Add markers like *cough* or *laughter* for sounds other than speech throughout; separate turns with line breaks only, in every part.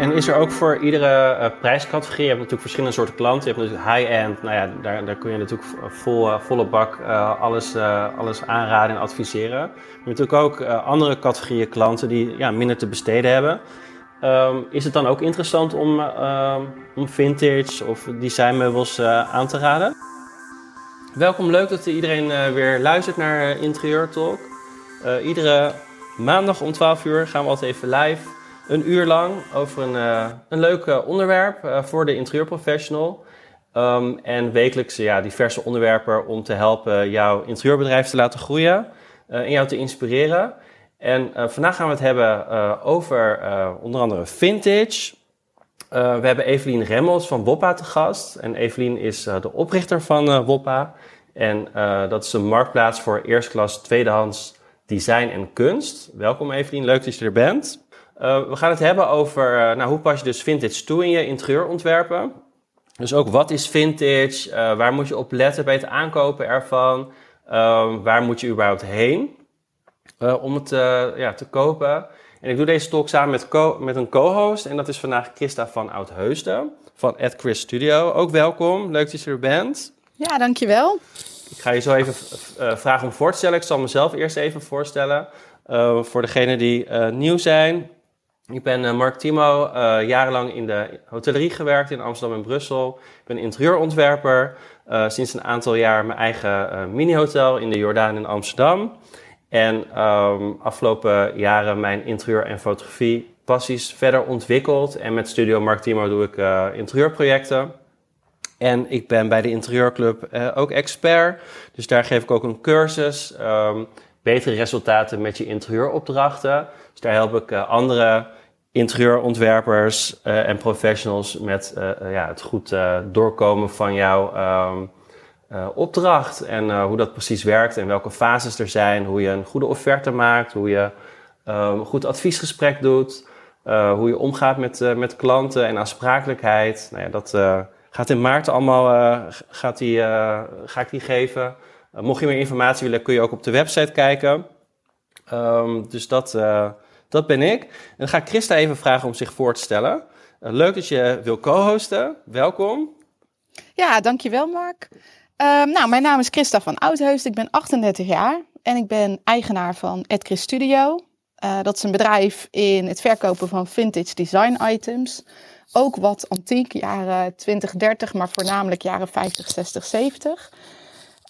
En is er ook voor iedere uh, prijscategorie, je hebt natuurlijk verschillende soorten klanten. Je hebt natuurlijk high-end, nou ja, daar, daar kun je natuurlijk vol, volle bak uh, alles, alles aanraden en adviseren. Je hebt natuurlijk ook andere categorieën klanten die ja, minder te besteden hebben. Um, is het dan ook interessant om, um, om vintage of designmeubels aan te raden? Welkom, leuk dat iedereen weer luistert naar Interieur Talk. iedere maandag om 12 uur gaan we altijd even live een uur lang over een, uh, een leuk onderwerp uh, voor de interieurprofessional. Um, en wekelijks ja, diverse onderwerpen om te helpen jouw interieurbedrijf te laten groeien uh, en jou te inspireren. En vandaag gaan we het hebben over onder andere vintage. we hebben Evelien Remmels van Woppa te gast. En Evelien is de oprichter van Woppa. En dat is een marktplaats voor eerstklas tweedehands design en kunst. Welkom Evelien, leuk dat je er bent. Uh, we gaan het hebben over uh, nou, hoe pas je dus vintage toe in je interieurontwerpen. Dus ook wat is vintage? Uh, waar moet je op letten bij het aankopen ervan? waar moet je überhaupt heen om het ja, te kopen? En ik doe deze talk samen met, co met een co-host. En dat is vandaag Christa van Oudheusden van Ed Chris Studio. Ook welkom, leuk dat je er bent.
Ja, dankjewel.
Ik ga je zo even vragen om voor te stellen. Ik zal mezelf eerst even voorstellen. voor degenen die nieuw zijn. Ik ben uh, Mark Timo, uh, jarenlang in de hotellerie gewerkt in Amsterdam en Brussel. Ik ben interieurontwerper. Uh, sinds een aantal jaar mijn eigen mini-hotel in de Jordaan in Amsterdam. En um, afgelopen jaren mijn interieur- en fotografie passies verder ontwikkeld. En met Studio Mark Timo doe ik interieurprojecten. En ik ben bij de Interieurclub ook expert. Dus daar geef ik ook een cursus. Um, betere resultaten met je interieuropdrachten. Dus daar help ik andere interieurontwerpers uh, en professionals met uh, ja, het goed doorkomen van jouw um, opdracht. En hoe dat precies werkt en welke fases er zijn. Hoe je een goede offerte maakt. Hoe je um, een goed adviesgesprek doet. hoe je omgaat met, met klanten en aansprakelijkheid. Nou ja, dat gaat in maart allemaal gaat die, ga ik die geven. mocht je meer informatie willen, kun je ook op de website kijken. Um, dus dat dat ben ik. En dan ga ik Christa even vragen om zich voor te stellen. Uh, leuk dat je wil co-hosten. Welkom.
Ja, dankjewel Mark. Uh, nou, mijn naam is Christa van Oudheust. Ik ben 38 jaar en ik ben eigenaar van Edchris Studio. Uh, dat is een bedrijf in het verkopen van vintage design items. Ook wat antiek, jaren 20, 30, maar voornamelijk jaren 50, 60, 70.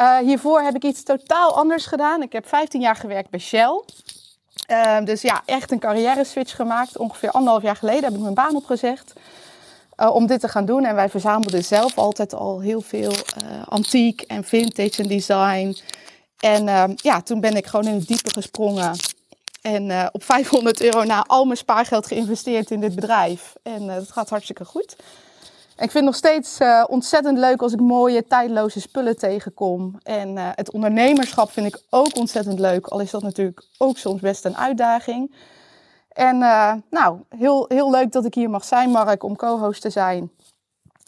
Uh, hiervoor heb ik iets totaal anders gedaan. Ik heb 15 jaar gewerkt bij Shell. Uh, dus ja, echt een carrière switch gemaakt. Ongeveer anderhalf jaar geleden heb ik mijn baan opgezegd. Uh, om dit te gaan doen. En wij verzamelden zelf altijd al heel veel uh, antiek en vintage en design. En ehm, ja, toen ben ik gewoon in het diepe gesprongen. En eh, op 500 euro na al mijn spaargeld geïnvesteerd in dit bedrijf. En dat gaat hartstikke goed. Ik vind het nog steeds uh, ontzettend leuk als ik mooie, tijdloze spullen tegenkom. En uh, het ondernemerschap vind ik ook ontzettend leuk. Al is dat natuurlijk ook soms best een uitdaging. En uh, nou, heel, heel leuk dat ik hier mag zijn, Mark, om co-host te zijn.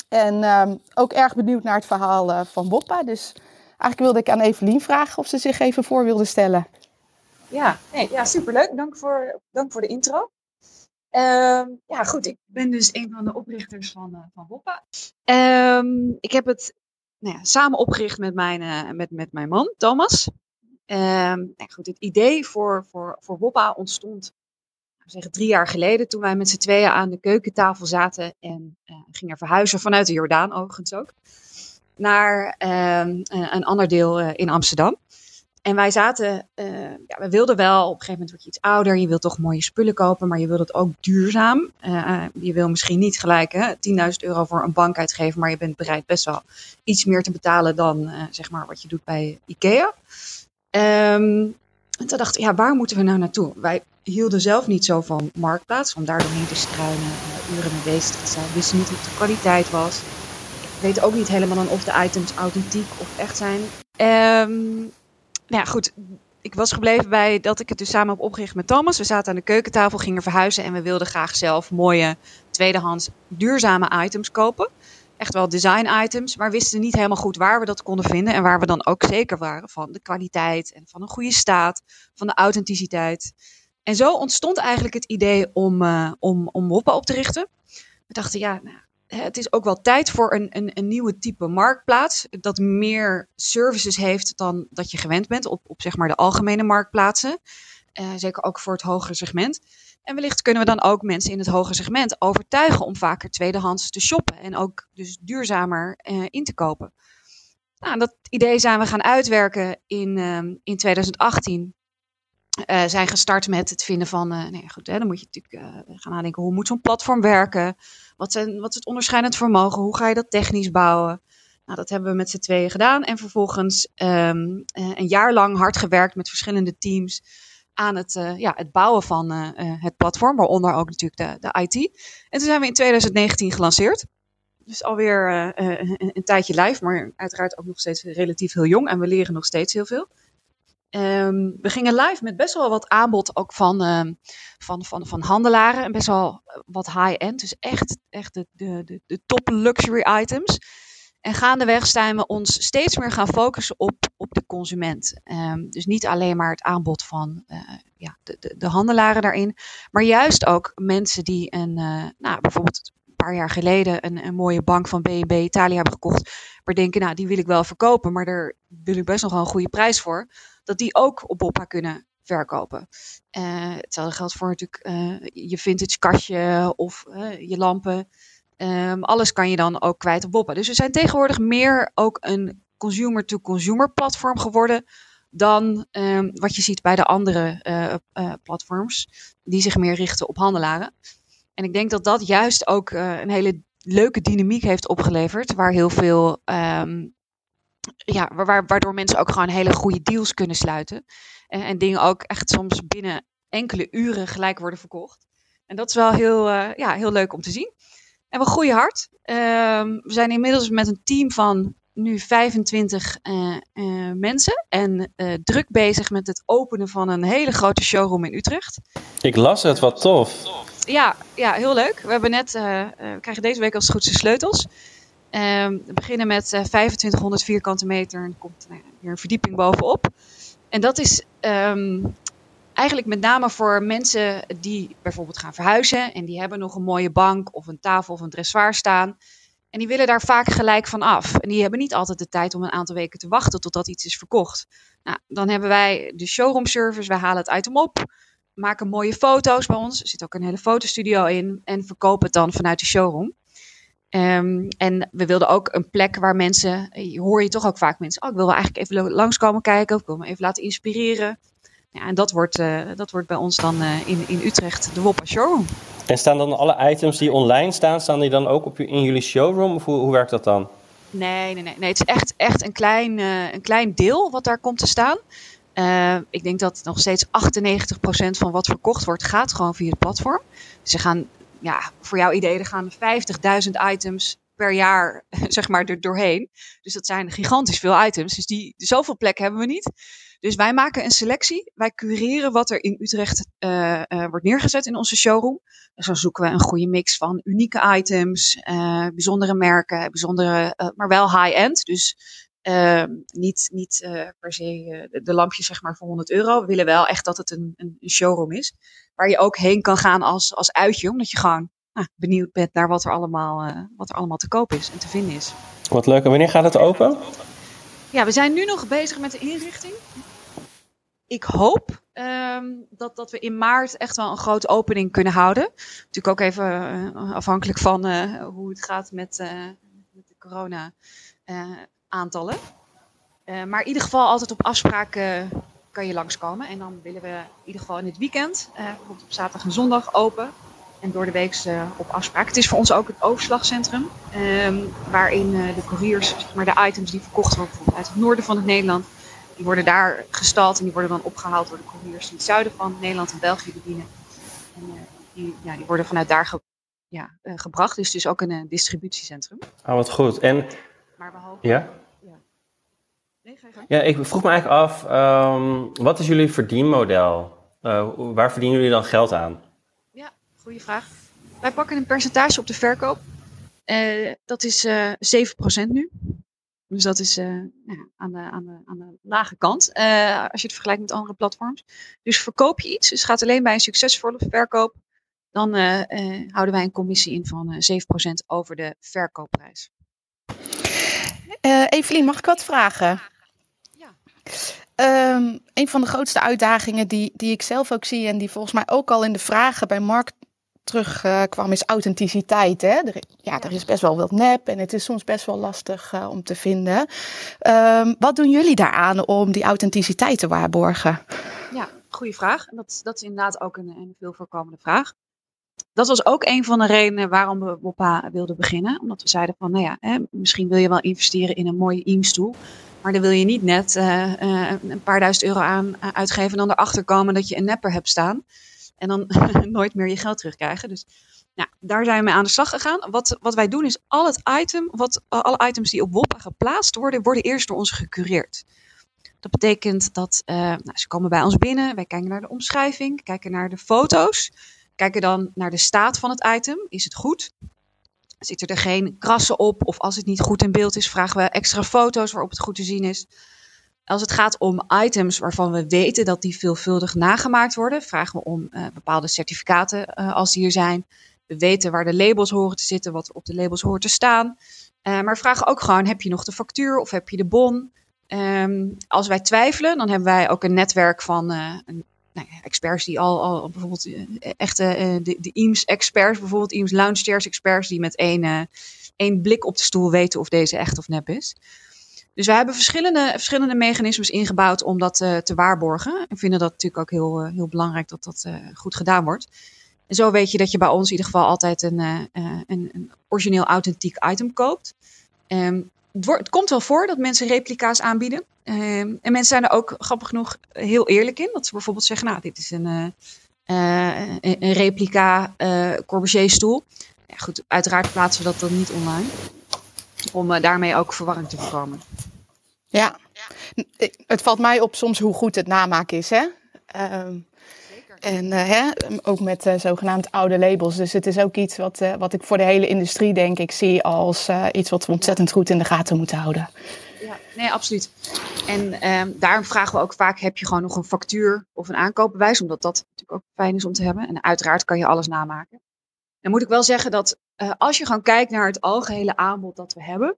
En ehm, ook erg benieuwd naar het verhaal van Boppa. Dus eigenlijk wilde ik aan Evelien vragen of ze zich even voor wilde stellen.
Ja, ja superleuk. Dank voor, dank voor de intro. Uh, ja, goed. Ik ben dus een van de oprichters van, uh, van Woppa. Uh, ik heb het nou ja, samen opgericht met mijn, uh, met, met mijn man, Thomas. Um, goed, het idee voor, voor, voor Woppa ontstond zeggen, drie jaar geleden. Toen wij met z'n tweeën aan de keukentafel zaten. En uh, gingen verhuizen vanuit de Jordaan overigens ook. Naar ehm, een ander deel in Amsterdam. En wij zaten, uh, ja, we wilden wel, op een gegeven moment word je iets ouder, je wilt toch mooie spullen kopen, maar je wilt het ook duurzaam. Uh, je wil misschien niet gelijk 10.000 euro voor een bank uitgeven, maar je bent bereid best wel iets meer te betalen dan uh, zeg maar wat je doet bij IKEA. Um, en toen dachten we, ja, waar moeten we nou naartoe? Wij hielden zelf niet zo van marktplaats, om daar doorheen te struinen, uren mee bezig te zijn. Wisten niet wat de kwaliteit was. Ik weet ook niet helemaal of de items authentiek of echt zijn. Um, nou ja, goed. Ik was gebleven bij dat ik het dus samen heb opgericht met Thomas. We zaten aan de keukentafel, gingen verhuizen en we wilden graag zelf mooie tweedehands duurzame items kopen. Echt wel design items, maar wisten niet helemaal goed waar we dat konden vinden en waar we dan ook zeker waren van de kwaliteit en van een goede staat, van de authenticiteit. En zo ontstond eigenlijk het idee om, uh, om, om op te richten. We dachten, ja, nou, het is ook wel tijd voor een, een, een nieuwe type marktplaats. Dat meer services heeft dan dat je gewend bent op, op zeg maar de algemene marktplaatsen. Uh, zeker ook voor het hogere segment. En wellicht kunnen we dan ook mensen in het hogere segment overtuigen om vaker tweedehands te shoppen. En ook dus duurzamer uh, in te kopen. Nou, dat idee zijn we gaan uitwerken in, uh, in 2018. Uh, zijn gestart met het vinden van, uh, nee, goed, hè, dan moet je natuurlijk uh, gaan nadenken, hoe moet zo'n platform werken? Wat, zijn, wat is het onderscheidend vermogen? Hoe ga je dat technisch bouwen? Nou, dat hebben we met z'n tweeën gedaan en vervolgens um, een jaar lang hard gewerkt met verschillende teams aan het, ja, het bouwen van het platform, waaronder ook natuurlijk de, de IT. En toen zijn we in 2019 gelanceerd. Dus alweer een, een tijdje live, maar uiteraard ook nog steeds relatief heel jong en we leren nog steeds heel veel. Um, we gingen live met best wel wat aanbod ook van, um, van, van, van handelaren. En best wel wat high-end. Dus echt, echt de, de, de, top luxury items. En gaandeweg zijn we ons steeds meer gaan focussen op, op de consument. Um, dus niet alleen maar het aanbod van uh, ja, de, de, de, handelaren daarin. Maar juist ook mensen die een, uh, nou, bijvoorbeeld paar jaar geleden een, een mooie bank van BNB Italia hebben gekocht. Maar denken, nou die wil ik wel verkopen. Maar daar wil ik best nog wel een goede prijs voor dat die ook op Boppa kunnen verkopen. Uh, hetzelfde geldt voor natuurlijk uh, je vintage kastje of uh, je lampen. Um, alles kan je dan ook kwijt op Boppa. Dus we zijn tegenwoordig meer ook een consumer-to-consumer platform geworden dan um, wat je ziet bij de andere platforms die zich meer richten op handelaren. En ik denk dat dat juist ook een hele leuke dynamiek heeft opgeleverd, waar heel veel um, ja, waardoor mensen ook gewoon hele goede deals kunnen sluiten. En, en, dingen ook echt soms binnen enkele uren gelijk worden verkocht. En dat is wel heel, uh, ja, heel leuk om te zien. En we groeien hard. Uh, we zijn inmiddels met een team van nu 25 uh, mensen. En eh, druk bezig met het openen van een hele grote showroom in Utrecht.
Ik las het, wat tof.
Ja, ja heel leuk. We hebben net, eh, we krijgen deze week als het goed is sleutels. Um, we beginnen met uh, 2500 vierkante meter en er komt nou, weer een verdieping bovenop. En dat is um, eigenlijk met name voor mensen die bijvoorbeeld gaan verhuizen en die hebben nog een mooie bank of een tafel of een dressoir staan. En die willen daar vaak gelijk van af. En die hebben niet altijd de tijd om een aantal weken te wachten totdat iets is verkocht. Nou, dan hebben wij de showroom service. Wij halen het item op, maken mooie foto's bij ons. Er zit ook een hele fotostudio in en verkopen het dan vanuit de showroom. Um, en we wilden ook een plek waar mensen, hoor je toch ook vaak mensen, oh, ik wil wel eigenlijk even langskomen kijken, of ik wil me even laten inspireren. Ja, en dat wordt, uh, dat wordt bij ons dan uh, in, in Utrecht de Woppa Showroom.
En staan dan alle items die online staan, staan die dan ook op, in jullie showroom? Of hoe, hoe werkt dat dan?
Nee, nee, nee, nee. Het is echt, echt een, klein, uh, een klein deel wat daar komt te staan. ik denk dat nog steeds 98% van wat verkocht wordt, gaat gewoon via het platform. Ze gaan ja, voor jouw idee, er gaan 50.000 items per jaar, *laughs* zeg maar, er doorheen. Dus dat zijn gigantisch veel items. Dus die, zoveel plek hebben we niet. Dus wij maken een selectie. Wij cureren wat er in Utrecht uh, uh, wordt neergezet in onze showroom. Dus dan zoeken we een goede mix van unieke items, uh, bijzondere merken, bijzondere, maar wel high-end. Dus uh, niet, niet per se de lampjes zeg maar voor 100 euro. We willen wel echt dat het een, een showroom is. Waar je ook heen kan gaan als, als uitje. Omdat je gewoon nou, benieuwd bent naar wat er, allemaal, wat er allemaal te koop is en te vinden is.
Wat leuk. En wanneer gaat het open?
Ja, we zijn nu nog bezig met de inrichting. Ik hoop um, dat, dat we in maart echt wel een grote opening kunnen houden. Natuurlijk ook even afhankelijk van hoe het gaat met, met de corona aantallen. Uh, maar in ieder geval altijd op afspraak uh, kan je langskomen. En dan willen we in ieder geval in het weekend, bijvoorbeeld op zaterdag en zondag open. En door de week op afspraak. Het is voor ons ook het overslagcentrum. Um, waarin de couriers, zeg maar de items die verkocht worden uit het noorden van het Nederland. Die worden daar gestald en die worden dan opgehaald door de couriers die het zuiden van Nederland en België bedienen. En, die, ja, die worden vanuit daar ge, ja, gebracht. Dus het is ook een distributiecentrum.
Ah, wat goed. En
maar behalve.
Ja?
Ja, nee, ga je gang.
Ja, ik vroeg me eigenlijk af, um, wat is jullie verdienmodel? Waar verdienen jullie dan geld aan?
Ja, goede vraag. Wij pakken een percentage op de verkoop. Dat is uh, 7% nu. Dus dat is uh, ja, aan, de, aan, de, aan de lage kant uh, als je het vergelijkt met andere platforms. Dus verkoop je iets, dus het gaat alleen bij een succesvolle verkoop, dan uh, houden wij een commissie in van 7% over de verkoopprijs.
Evelien, mag ik wat vragen? Ja. Um, een van de grootste uitdagingen die, die ik zelf ook zie en die volgens mij ook al in de vragen bij Mark terugkwam, uh, is authenticiteit. Hè? Er, ja, er is best wel wat nep en het is soms best wel lastig uh, om te vinden. Um, wat doen jullie daaraan om die authenticiteit te waarborgen?
Ja, goede vraag. Dat, dat is inderdaad ook een, een veel voorkomende vraag. Dat was ook een van de redenen waarom we WOPA wilden beginnen. Omdat we zeiden van, nou ja, hè, misschien wil je wel investeren in een mooie IEAM-stoel. Maar dan wil je niet net uh, uh, een paar duizend euro aan uitgeven en dan erachter komen dat je een nepper hebt staan. En dan *laughs* nooit meer je geld terugkrijgen. Dus nou, daar zijn we mee aan de slag gegaan. Wat, wat wij doen is al het item, wat, alle items die op WOPA geplaatst worden, worden eerst door ons gecureerd. Dat betekent dat uh, nou, ze komen bij ons binnen, wij kijken naar de omschrijving, kijken naar de foto's, kijken dan naar de staat van het item. Is het goed? Zitten er geen krassen op? Of als het niet goed in beeld is, vragen we extra foto's waarop het goed te zien is. Als het gaat om items waarvan we weten dat die veelvuldig nagemaakt worden, vragen we om uh, bepaalde certificaten uh, als die er zijn. We weten waar de labels horen te zitten, wat op de labels hoort te staan. Uh, maar vragen ook gewoon, heb je nog de factuur of heb je de bon? Um, als wij twijfelen, dan hebben wij ook een netwerk van een, nou experts die al, al bijvoorbeeld echte, de, de IEMS-experts, bijvoorbeeld IEMS Lounge Chairs experts, die met één, één blik op de stoel weten of deze echt of nep is. Dus we hebben verschillende, verschillende mechanismes ingebouwd om dat uh, te waarborgen. En vinden dat natuurlijk ook heel, uh, heel belangrijk dat dat uh, goed gedaan wordt. En zo weet je dat je bij ons in ieder geval altijd een, een, origineel authentiek item koopt. Um, het, komt wel voor dat mensen replica's aanbieden. Um, en mensen zijn er ook grappig genoeg heel eerlijk in. Dat ze bijvoorbeeld zeggen, nou dit is een, een, replica Corbusier stoel. Ja, goed, uiteraard plaatsen we dat dan niet online om uh, daarmee ook verwarring te voorkomen.
Ja, het valt mij op soms hoe goed het namaak is, hè? Um, en uh, hè, ook met uh, zogenaamd oude labels. Dus het is ook iets wat, uh, wat ik voor de hele industrie, denk ik, zie als iets wat we ontzettend goed in de gaten moeten houden.
Ja, nee, absoluut. En um, daarom vragen we ook vaak: heb je gewoon nog een factuur of een aankoopbewijs? Omdat dat natuurlijk ook fijn is om te hebben. En uiteraard kan je alles namaken. Dan moet ik wel zeggen dat uh, als je gewoon kijkt naar het algehele aanbod dat we hebben,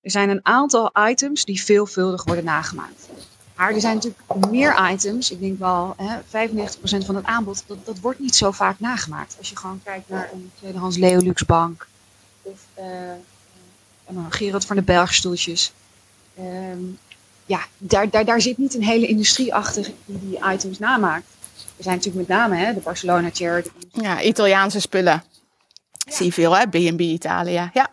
er zijn een aantal items die veelvuldig worden nagemaakt. Maar er zijn natuurlijk meer items, ik denk wel hè, 95% van het aanbod, dat, dat wordt niet zo vaak nagemaakt. Als je gewoon kijkt naar een tweedehands Leolux bank of uh, uh, Gerard van de Bergstoeltjes. Um, ja, daar, daar, daar zit niet een hele industrie achter die die items namaakt. Er zijn natuurlijk met name hè, de Barcelona Chair.
Ja, Italiaanse spullen. Ja. Zie veel, hè? B&B Italië. Ja.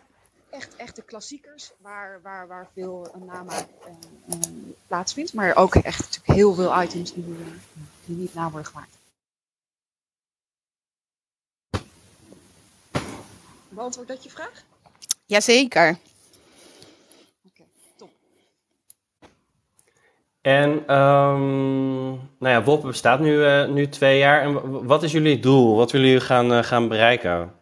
Echt, echt de klassiekers waar, waar, waar veel namaak uh, uh, plaatsvindt. Maar ook echt natuurlijk heel veel items die, die niet na worden gemaakt. Beantwoord dat je vraag?
Jazeker.
Oké, top.
En um, nou ja, WOP bestaat nu, uh, nu twee jaar. En wat is jullie doel? Wat willen jullie gaan, uh, gaan bereiken?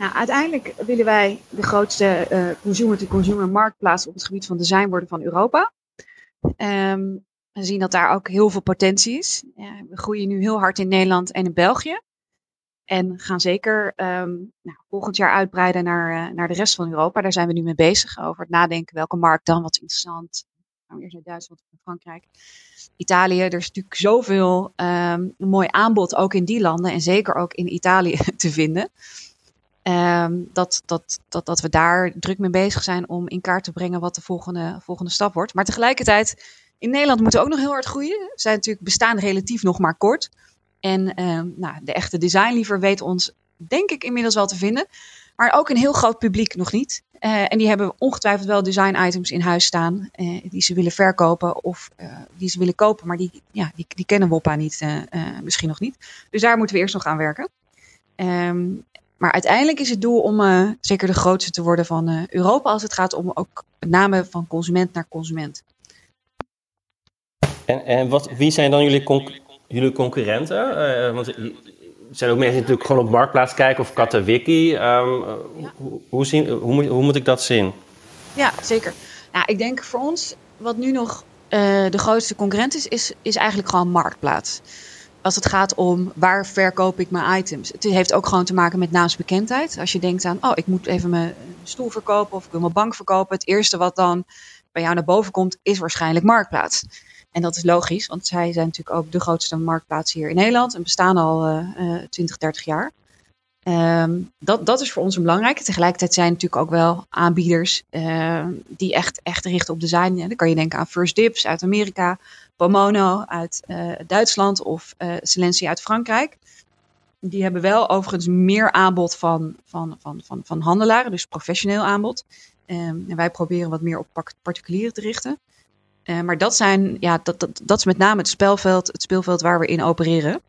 Nou, uiteindelijk willen wij de grootste consumer-to-consumer marktplaats op het gebied van design worden van Europa. Um, we zien dat daar ook heel veel potentie is. Ja, we groeien nu heel hard in Nederland en in België. En gaan zeker um, nou, volgend jaar uitbreiden naar, uh, naar de rest van Europa. Daar zijn we nu mee bezig over het nadenken welke markt dan, wat interessant. Nou, eerst naar Duitsland Frankrijk. Italië, er is natuurlijk zoveel um, mooi aanbod ook in die landen en zeker ook in Italië *laughs* te vinden. Um, dat, dat, dat, dat we daar druk mee bezig zijn om in kaart te brengen wat de volgende, volgende stap wordt. Maar tegelijkertijd, in Nederland moeten we ook nog heel hard groeien. We zijn natuurlijk bestaan relatief nog maar kort. En um, nou, de echte designliever weet ons, denk ik, inmiddels wel te vinden. Maar ook een heel groot publiek nog niet. Uh, en die hebben ongetwijfeld wel design items in huis staan. Uh, die ze willen verkopen of uh, die ze willen kopen. Maar die, ja, die, die kennen Woppa niet, misschien nog niet. Dus daar moeten we eerst nog aan werken. Um, maar uiteindelijk is het doel om uh, zeker de grootste te worden van uh, Europa als het gaat om ook met name van consument naar consument.
En, en wat, wie zijn dan jullie, conc jullie concurrenten? Uh, want er zijn ook mensen die natuurlijk gewoon op Marktplaats kijken of Katawiki. Um, ja. hoe, hoe, zien, hoe, hoe, moet ik dat zien?
Ja, zeker. Nou, ik denk voor ons, wat nu nog de grootste concurrent is, is, is eigenlijk gewoon marktplaats. Als het gaat om waar verkoop ik mijn items. Het heeft ook gewoon te maken met naamsbekendheid. Als je denkt aan, oh, ik moet even mijn stoel verkopen of ik wil mijn bank verkopen. Het eerste wat dan bij jou naar boven komt, is waarschijnlijk marktplaats. En dat is logisch, want zij zijn natuurlijk ook de grootste marktplaats hier in Nederland en bestaan al uh, 20, 30 jaar. Um, dat, dat is voor ons een belangrijke. Tegelijkertijd zijn natuurlijk ook wel aanbieders uh, die echt, echt richten op design. Dan kan je denken aan First Dips uit Amerika, Pomono uit uh, Duitsland of uh, uit Frankrijk. Die hebben wel overigens meer aanbod van, van, van, van, van handelaren, dus professioneel aanbod. Um, en wij proberen wat meer op particulieren te richten. Uh, maar dat, zijn, ja, dat, dat, dat is met name het spelveld, het speelveld waar we in opereren.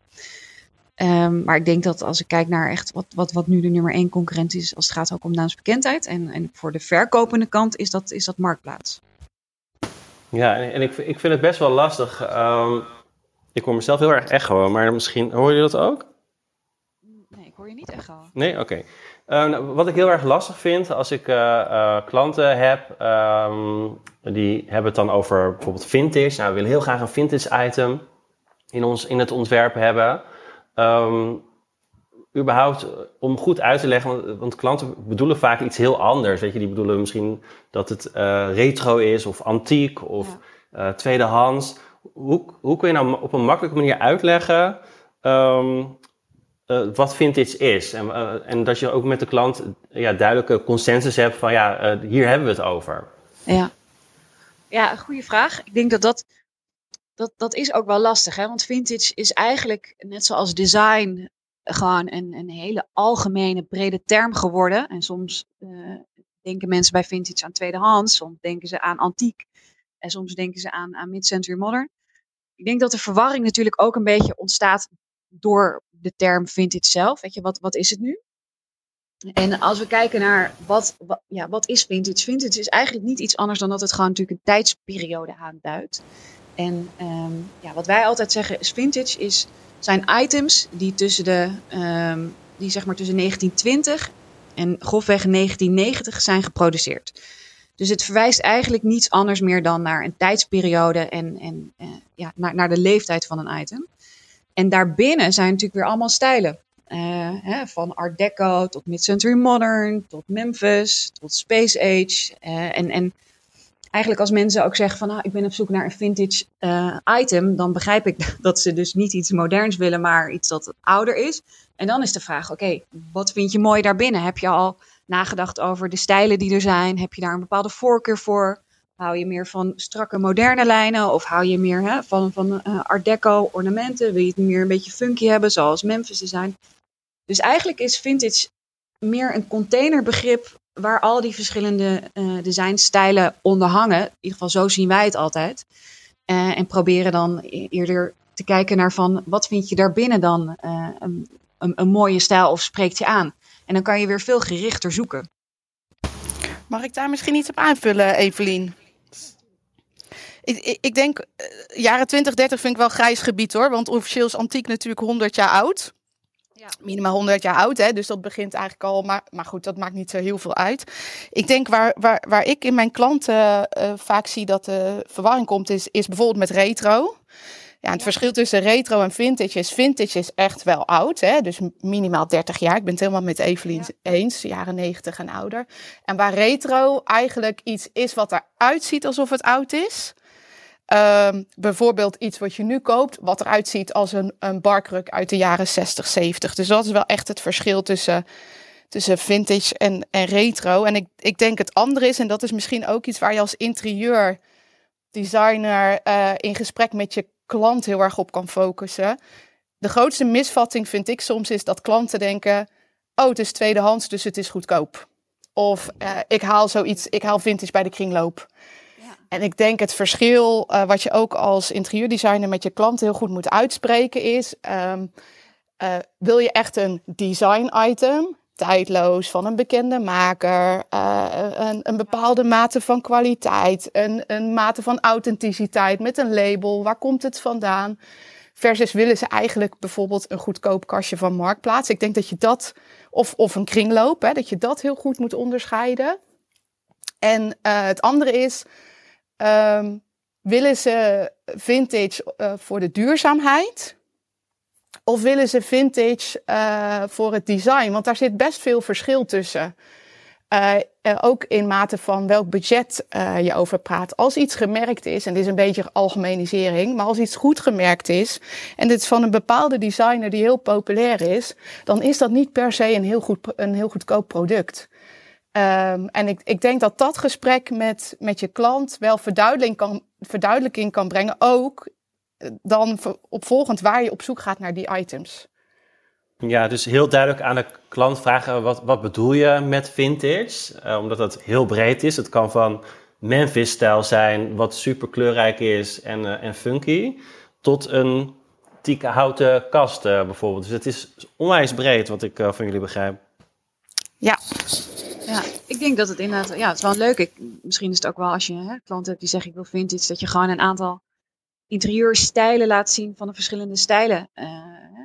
Um, maar ik denk dat als ik kijk naar echt wat, wat, wat nu de nummer één concurrent is, als het gaat ook om naamsbekendheid. En, en voor de verkopende kant is dat, is dat marktplaats.
Ja, en, en ik, ik vind het best wel lastig. Um, ik hoor mezelf heel erg echo, maar misschien hoor je dat ook?
Nee, ik hoor je niet echo.
Nee, oké. Okay. Uh, nou, wat ik heel erg lastig vind als ik uh, uh, klanten heb, um, die hebben het dan over bijvoorbeeld vintage. Nou, we willen heel graag een vintage item in, ons, in het ontwerp hebben. Um, überhaupt om goed uit te leggen, want, want, klanten bedoelen vaak iets heel anders. Weet je, die bedoelen misschien dat het retro is of antiek of ja. tweedehands. Hoe, hoe kun je nou op een makkelijke manier uitleggen um, uh, wat vintage is. En, en dat je ook met de klant ja, duidelijke consensus hebt van ja, hier hebben we het over.
Ja, ja goede vraag. Ik denk dat dat, dat dat is ook wel lastig. Hè? Want vintage is eigenlijk net zoals design gewoon een, een hele algemene brede term geworden. En soms denken mensen bij vintage aan tweedehands, soms denken ze aan antiek. En soms denken ze aan, aan mid-century modern. Ik denk dat de verwarring natuurlijk ook een beetje ontstaat door de term vintage zelf. Weet je, wat, wat is het nu? En als we kijken naar wat, ja, wat is vintage? Vintage is eigenlijk niet iets anders dan dat het gewoon natuurlijk een tijdsperiode aanduidt. En um, ja, wat wij altijd zeggen is vintage is, zijn items die tussen de um, die zeg maar tussen 1920 en grofweg 1990 zijn geproduceerd. Dus het verwijst eigenlijk niets anders meer dan naar een tijdsperiode en, en uh, ja, naar, naar de leeftijd van een item. En daarbinnen zijn natuurlijk weer allemaal stijlen. Uh, hè, van Art Deco tot Mid-Century Modern, tot Memphis, tot Space Age. Uh, en, en eigenlijk als mensen ook zeggen van nou, ik ben op zoek naar een vintage uh, item, dan begrijp ik *laughs* dat ze dus niet iets moderns willen, maar iets dat ouder is. En dan is de vraag, oké, wat vind je mooi daarbinnen? Heb je al nagedacht over de stijlen die er zijn? Heb je daar een bepaalde voorkeur voor? Hou je meer van strakke moderne lijnen of hou je meer hè, van, van uh, art deco ornamenten? Wil je het meer een beetje funky hebben zoals Memphis design? Dus eigenlijk is vintage meer een containerbegrip waar al die verschillende uh, designstijlen onder hangen. In ieder geval zo zien wij het altijd. Uh, en proberen dan eerder te kijken naar van wat vind je daarbinnen dan uh, een, een, een mooie stijl of spreekt je aan. En dan kan je weer veel gerichter zoeken.
Mag ik daar misschien iets op aanvullen, Evelien? Ik, ik, ik denk, jaren 20, 30 vind ik wel grijs gebied hoor. Want officieel is antiek natuurlijk 100 jaar oud. Ja. Minimaal 100 jaar oud, hè? dus dat begint eigenlijk al. Maar, maar goed, dat maakt niet zo heel veel uit. Ik denk waar, waar, waar ik in mijn klanten uh, vaak zie dat de verwarring komt, is, is bijvoorbeeld met retro. Ja, het verschil tussen retro en vintage is, vintage is echt wel oud, hè? dus minimaal 30 jaar. Ik ben het helemaal met Evelien ja. eens, jaren 90 en ouder. En waar retro eigenlijk iets is wat eruit ziet alsof het oud is. Um, bijvoorbeeld iets wat je nu koopt, wat eruit ziet als een, een barkruk uit de jaren 60, 70. Dus dat is wel echt het verschil tussen, tussen vintage en, en retro. En ik, ik denk het andere is, en dat is misschien ook iets waar je als interieurdesigner uh, in gesprek met je klant heel erg op kan focussen. De grootste misvatting vind ik soms is dat klanten denken: oh, het is tweedehands, dus het is goedkoop. Of uh, ik haal zoiets, ik haal vintage bij de kringloop. En ik denk het verschil uh, wat je ook als interieurdesigner met je klanten heel goed moet uitspreken is: um, uh, wil je echt een design item, tijdloos van een bekende maker, uh, een, een, bepaalde mate van kwaliteit, een, een mate van authenticiteit met een label, waar komt het vandaan? Versus willen ze eigenlijk bijvoorbeeld een goedkoop kastje van Marktplaats. Ik denk dat je dat, of, of een kringloop, hè, dat je dat heel goed moet onderscheiden. En het andere is, ehm, willen ze vintage voor de duurzaamheid? Of willen ze vintage voor het design? Want daar zit best veel verschil tussen. Uh, ook in mate van welk budget je over praat. Als iets gemerkt is, en dit is een beetje algemenisering, maar als iets goed gemerkt is, en dit is van een bepaalde designer die heel populair is, dan is dat niet per se een heel, goed, een heel goedkoop product. Um, en ik, ik denk dat dat gesprek met, met je klant wel verduidelijking kan, verduidelijking kan brengen, ook dan opvolgend waar je op zoek gaat naar die items.
Ja, dus heel duidelijk aan de klant vragen wat, wat bedoel je met vintage? Uh, omdat het heel breed is. Het kan van Memphis-stijl zijn, wat super kleurrijk is en, uh, en funky, tot een tieke houten kast uh, bijvoorbeeld. Dus het is onwijs breed wat ik van jullie begrijp.
Ja. Ja, ik denk dat het inderdaad, ja, het is wel leuk. Ik, misschien is het ook wel als je hè, klanten hebt die zeggen ik wil vintage, dat je gewoon een aantal interieurstijlen laat zien van de verschillende stijlen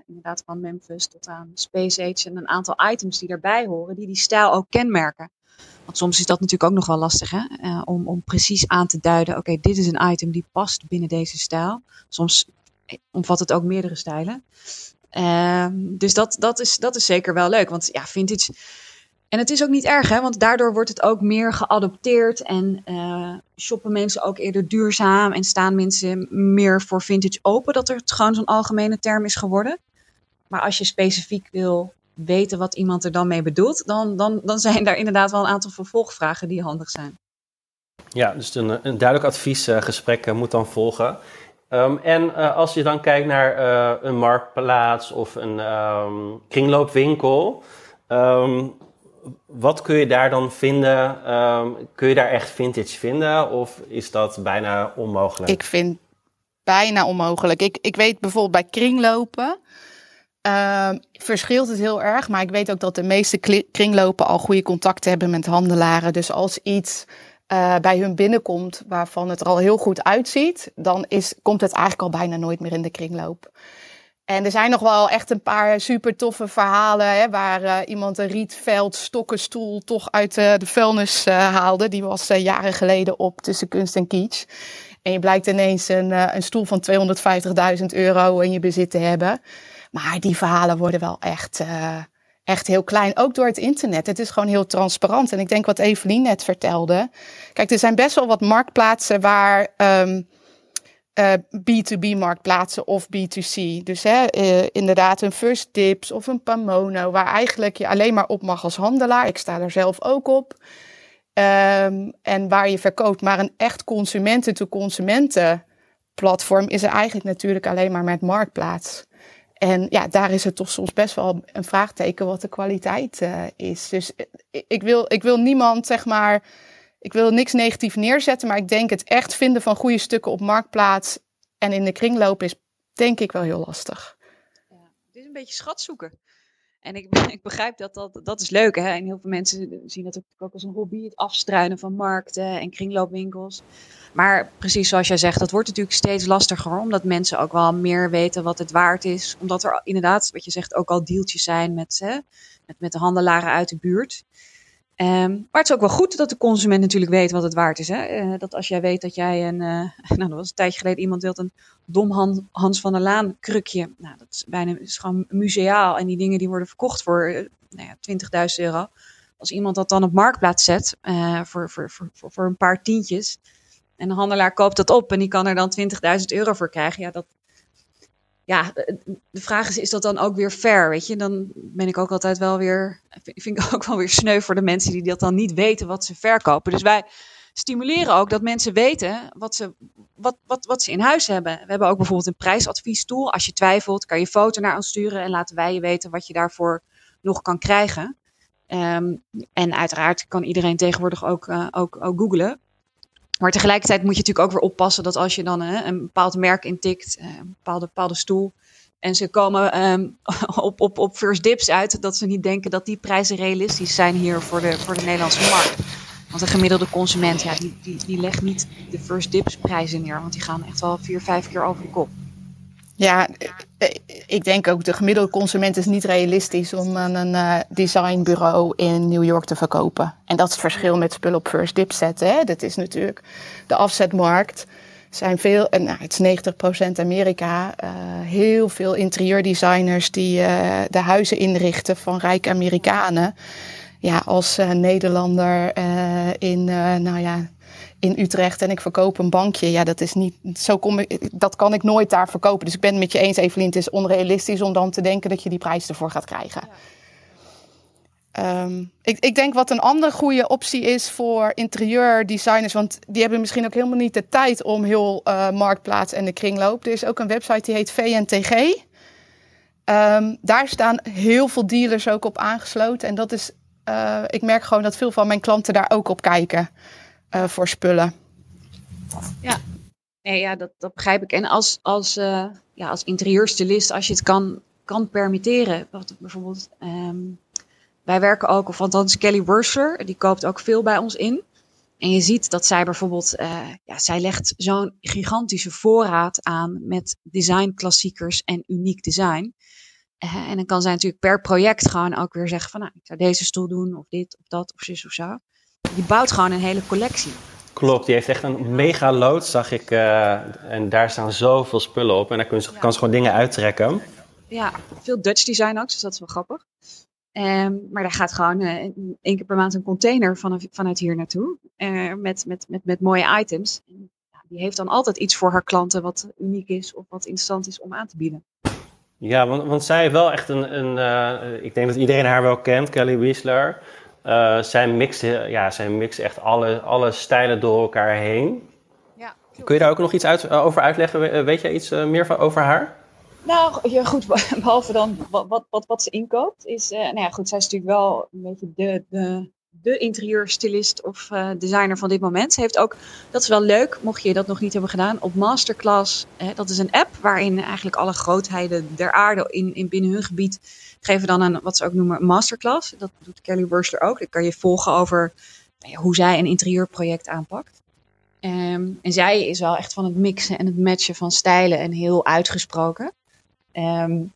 inderdaad van Memphis tot aan Space Age en een aantal items die daarbij horen, die die stijl ook kenmerken. Want soms is dat natuurlijk ook nog wel lastig, hè? Uh, om, om precies aan te duiden, oké, dit is een item die past binnen deze stijl. Soms omvat het ook meerdere stijlen. Uh, dus dat, dat, is, dat is zeker wel leuk, want ja, vintage... En het is ook niet erg, hè, want daardoor wordt het ook meer geadopteerd en uh, shoppen mensen ook eerder duurzaam en staan mensen meer voor vintage open, dat er gewoon zo'n algemene term is geworden. Maar als je specifiek wil weten wat iemand er dan mee bedoelt, dan, dan, dan zijn daar inderdaad wel een aantal vervolgvragen die handig zijn.
Ja, dus een, een duidelijk adviesgesprek uh, moet dan volgen. Um, en als je dan kijkt naar een marktplaats of een um, kringloopwinkel, um, wat kun je daar dan vinden? kun je daar echt vintage vinden of is dat bijna onmogelijk?
Ik vind bijna onmogelijk. Ik, ik weet bijvoorbeeld bij kringlopen uh, verschilt het heel erg, maar ik weet ook dat de meeste kringlopen al goede contacten hebben met handelaren. Dus als iets uh, bij hun binnenkomt waarvan het er al heel goed uitziet, dan is, komt het eigenlijk al bijna nooit meer in de kringloop. En er zijn nog wel echt een paar super toffe verhalen hè, waar uh, iemand een rietveld, stokkenstoel toch uit uh, de vuilnis haalde. Die was jaren geleden op tussen kunst en kitsch. En je blijkt ineens een, een stoel van 250.000 euro in je bezit te hebben. Maar die verhalen worden wel echt, echt heel klein. Ook door het internet. Het is gewoon heel transparant. En ik denk wat Evelien net vertelde. Kijk, er zijn best wel wat marktplaatsen waar. Um, uh, B2B marktplaatsen of B2C. Dus hè, uh, inderdaad een First Dips of een Pamono, waar eigenlijk je alleen maar op mag als handelaar. Ik sta er zelf ook op. Um, en waar je verkoopt, maar een echt consumenten-to-consumenten platform is er eigenlijk natuurlijk alleen maar met marktplaats. En ja, daar is het toch soms best wel een vraagteken wat de kwaliteit uh, is. Dus eh, ik wil, ik wil niemand, zeg maar, ik wil niks negatief neerzetten, maar ik denk het echt vinden van goede stukken op marktplaats en in de kringloop is denk ik wel heel lastig.
Ja, het is een beetje schat zoeken. En ik, *laughs* ik begrijp dat dat, dat is leuk. Hè? En heel veel mensen zien dat ook als een hobby, het afstruinen van markten en kringloopwinkels. Maar precies zoals jij zegt, dat wordt natuurlijk steeds lastiger, omdat mensen ook wel meer weten wat het waard is. Omdat er inderdaad, wat je zegt, ook al deeltjes zijn met, hè, met, met de handelaren uit de buurt. Um, maar het is ook wel goed dat de consument natuurlijk weet wat het waard is. Hè? Uh, dat als jij weet dat jij een, uh, *laughs* nou dat was een tijdje geleden, iemand wilt een dom Han, Hans van der Laan krukje. Nou, dat is bijna is gewoon museaal en die dingen die worden verkocht voor uh, nou ja, 20.000 euro. Als iemand dat dan op marktplaats zet voor, voor, voor, voor een paar tientjes en de handelaar koopt dat op en die kan er dan 20.000 euro voor krijgen, ja, dat, ja, de vraag is, is dat dan ook weer fair, weet je? Dan ben ik ook altijd wel weer, vind ik ook wel weer sneu voor de mensen die dat dan niet weten wat ze verkopen. Dus wij stimuleren ook dat mensen weten wat ze, wat, wat, wat ze in huis hebben. We hebben ook bijvoorbeeld een prijsadviestool. Als je twijfelt, kan je foto naar ons sturen en laten wij je weten wat je daarvoor nog kan krijgen. Um, en uiteraard kan iedereen tegenwoordig ook, uh, ook, ook googlen. Maar tegelijkertijd moet je natuurlijk ook weer oppassen dat als je dan hè, een bepaald merk intikt, eh, een bepaalde, bepaalde stoel, en ze komen um, *laughs* op, op, op first dips uit, dat ze niet denken dat die prijzen realistisch zijn hier voor de, voor de Nederlandse markt. Want een gemiddelde consument, ja, die, die, die legt niet de first dips prijzen neer, want die gaan echt wel vier, vijf keer over de kop.
Ja, ik denk ook de gemiddelde consument is niet realistisch om aan een uh, designbureau in New York te verkopen. En dat is het verschil met spullen op first dip zetten. Hè. Dat is natuurlijk de afzetmarkt. Zijn veel, en nou, het is 90% Amerika, heel veel interieurdesigners die de huizen inrichten van rijke Amerikanen. Ja, als Nederlander in, nou ja, in Utrecht en ik verkoop een bankje. Ja, dat is niet. Zo kom ik, dat kan ik nooit daar verkopen. Dus ik ben het met je eens, Evelien. Het is onrealistisch om dan te denken dat je die prijs ervoor gaat krijgen. Ehm, ik, ik, denk wat een andere goede optie is voor interieurdesigners, want die hebben misschien ook helemaal niet de tijd om heel uh, Marktplaats en de kringloop. Er is ook een website die heet VNTG. Um, ehm, daar staan heel veel dealers ook op aangesloten. En dat is, uh, ik merk gewoon dat veel van mijn klanten daar ook op kijken uh, voor spullen.
Ja, nee, ja dat, begrijp ik. En als, als, uh, ja, als interieurstylist, als je het kan, kan permitteren. Wat, bijvoorbeeld, um, wij werken ook, of althans Kelly Wursler, die koopt ook veel bij ons in. En je ziet dat zij bijvoorbeeld, uh, ja, zij legt zo'n gigantische voorraad aan met designklassiekers en uniek design. En dan kan zij natuurlijk per project gewoon ook weer zeggen van, nou, ik zou deze stoel doen, of dit, of dat, of zus of zo. Die bouwt gewoon een hele collectie.
Klopt, die heeft echt een mega lood, zag ik. Uh, en daar staan zoveel spullen op. En daar kun je, kan ze gewoon dingen uittrekken.
Ja, veel Dutch design ook, dus dat is wel grappig. Um, maar daar gaat gewoon uh, één keer per maand een container van, vanuit hier naartoe. Uh, met, met, met, met mooie items. En, ja, die heeft dan altijd iets voor haar klanten wat uniek is of wat interessant is om aan te bieden.
Ja, want, want zij heeft wel echt een. een ik denk dat iedereen haar wel kent, Kelly Wiesler. Uh, zij, mixt, ja, zij mixt echt alle, alle stijlen door elkaar heen. Ja, Kun je daar ook nog iets uit, uh, over uitleggen? Weet jij iets uh, meer van, over haar?
Nou, ja, goed, *laughs* behalve dan wat, wat, wat, ze inkoopt, is, nou ja, goed, zij is natuurlijk wel een beetje de, de, de interieurstylist of uh, designer van dit moment. Ze heeft ook, dat is wel leuk, mocht je dat nog niet hebben gedaan, op Masterclass. dat is een app waarin eigenlijk alle grootheden der aarde in, in binnen hun gebied geven dan een, wat ze ook noemen, masterclass. Dat doet Kelly Wursler ook. Dan kan je volgen over nou hoe zij een interieurproject aanpakt. Um, en zij is wel echt van het mixen en het matchen van stijlen en heel uitgesproken. Um,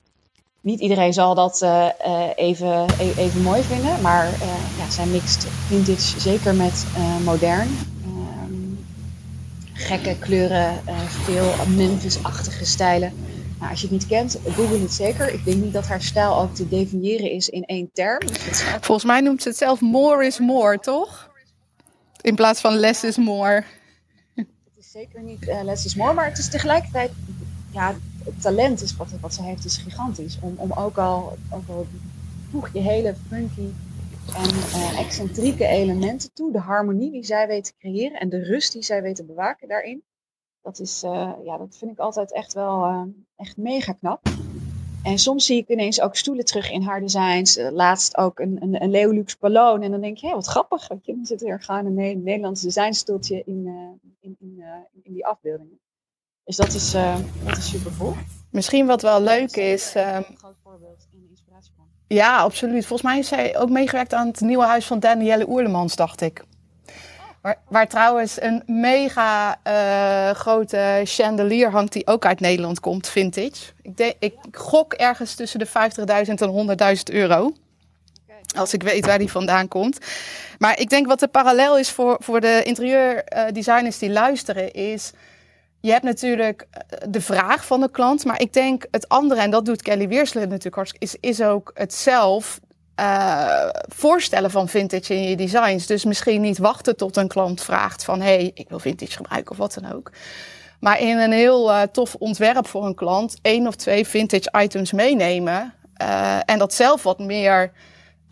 niet iedereen zal dat uh, uh, even, e-, even mooi vinden, maar uh, ja, zij mixt vintage zeker met modern. Um, gekke kleuren, veel Memphis-achtige stijlen. Nou, als je het niet kent, google het zeker. Ik denk niet dat haar stijl ook te definiëren is in één term. Dus
Volgens mij noemt ze het zelf more is more, toch? In plaats van less is more.
Het is zeker niet less is more, maar het is tegelijkertijd... Ja, het talent is wat, wat ze heeft is gigantisch. Om, om ook al, ook al voeg je hele funky en uh, excentrieke elementen toe. De harmonie die zij weet te creëren en de rust die zij weet te bewaken daarin. Dat, is, uh, ja, dat vind ik altijd echt wel uh, echt mega knap. En soms zie ik ineens ook stoelen terug in haar designs. Laatst ook een, een, een Leolux Ballon. En dan denk je, hé, wat grappig. Je? Dan zit er gewoon een Nederlands designstoeltje in, in, in, in, die afbeeldingen. Dus dat is, dat is super cool.
Misschien wat wel leuk is. Een groot voorbeeld en inspiratie van. Ja, absoluut. Volgens mij heeft zij ook meegewerkt aan het nieuwe huis van Danielle Oerlemans, dacht ik. Waar, waar, trouwens een mega uh, grote chandelier hangt die ook uit Nederland komt, vintage. Ik, de, ik gok ergens tussen de 50.000 en 100.000 euro. Als ik weet waar die vandaan komt. Maar ik denk wat de parallel is voor, voor de interieurdesigners die luisteren is... Je hebt natuurlijk de vraag van de klant, maar ik denk het andere, en dat doet Kelly Weersler natuurlijk hartstikke, is, is ook het zelf uh, voorstellen van vintage in je designs. Dus misschien niet wachten tot een klant vraagt van... hé, hey, ik wil vintage gebruiken of wat dan ook. Maar in een heel uh, tof ontwerp voor een klant... één of twee vintage items meenemen... En dat zelf wat meer...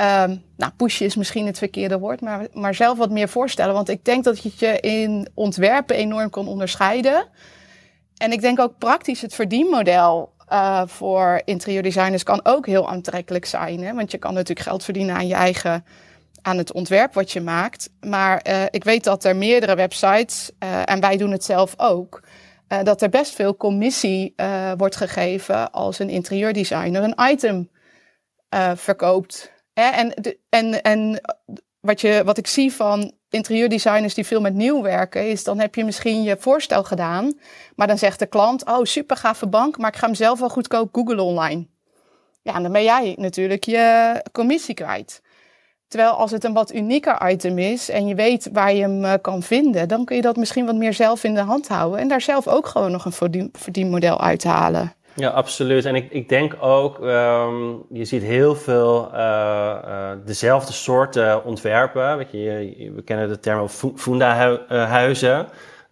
Um, nou, pushen is misschien het verkeerde woord... Maar, maar zelf wat meer voorstellen. Want ik denk dat je je in ontwerpen enorm kan onderscheiden... En ik denk ook praktisch het verdienmodel uh, voor interieurdesigners kan ook heel aantrekkelijk zijn. Hè? Want je kan natuurlijk geld verdienen aan je eigen aan het ontwerp wat je maakt. Maar uh, ik weet dat er meerdere websites, uh, en wij doen het zelf ook, dat er best veel commissie wordt gegeven als een interieurdesigner een item verkoopt. En, en, en wat, je, wat ik zie van interieurdesigners die veel met nieuw werken, is dan heb je misschien je voorstel gedaan, maar dan zegt de klant, oh super gave bank, maar ik ga hem zelf wel goedkoop googlen online. Ja, en dan ben jij natuurlijk je commissie kwijt. Terwijl als het een wat unieker item is en je weet waar je hem eh, kan vinden, dan kun je dat misschien wat meer zelf in de hand houden en daar zelf ook gewoon nog een verdienmodel uithalen.
Ja, absoluut. En ik, ik denk ook, um, je ziet heel veel uh, uh, dezelfde soorten ontwerpen. Je, we kennen de term funda-huizen,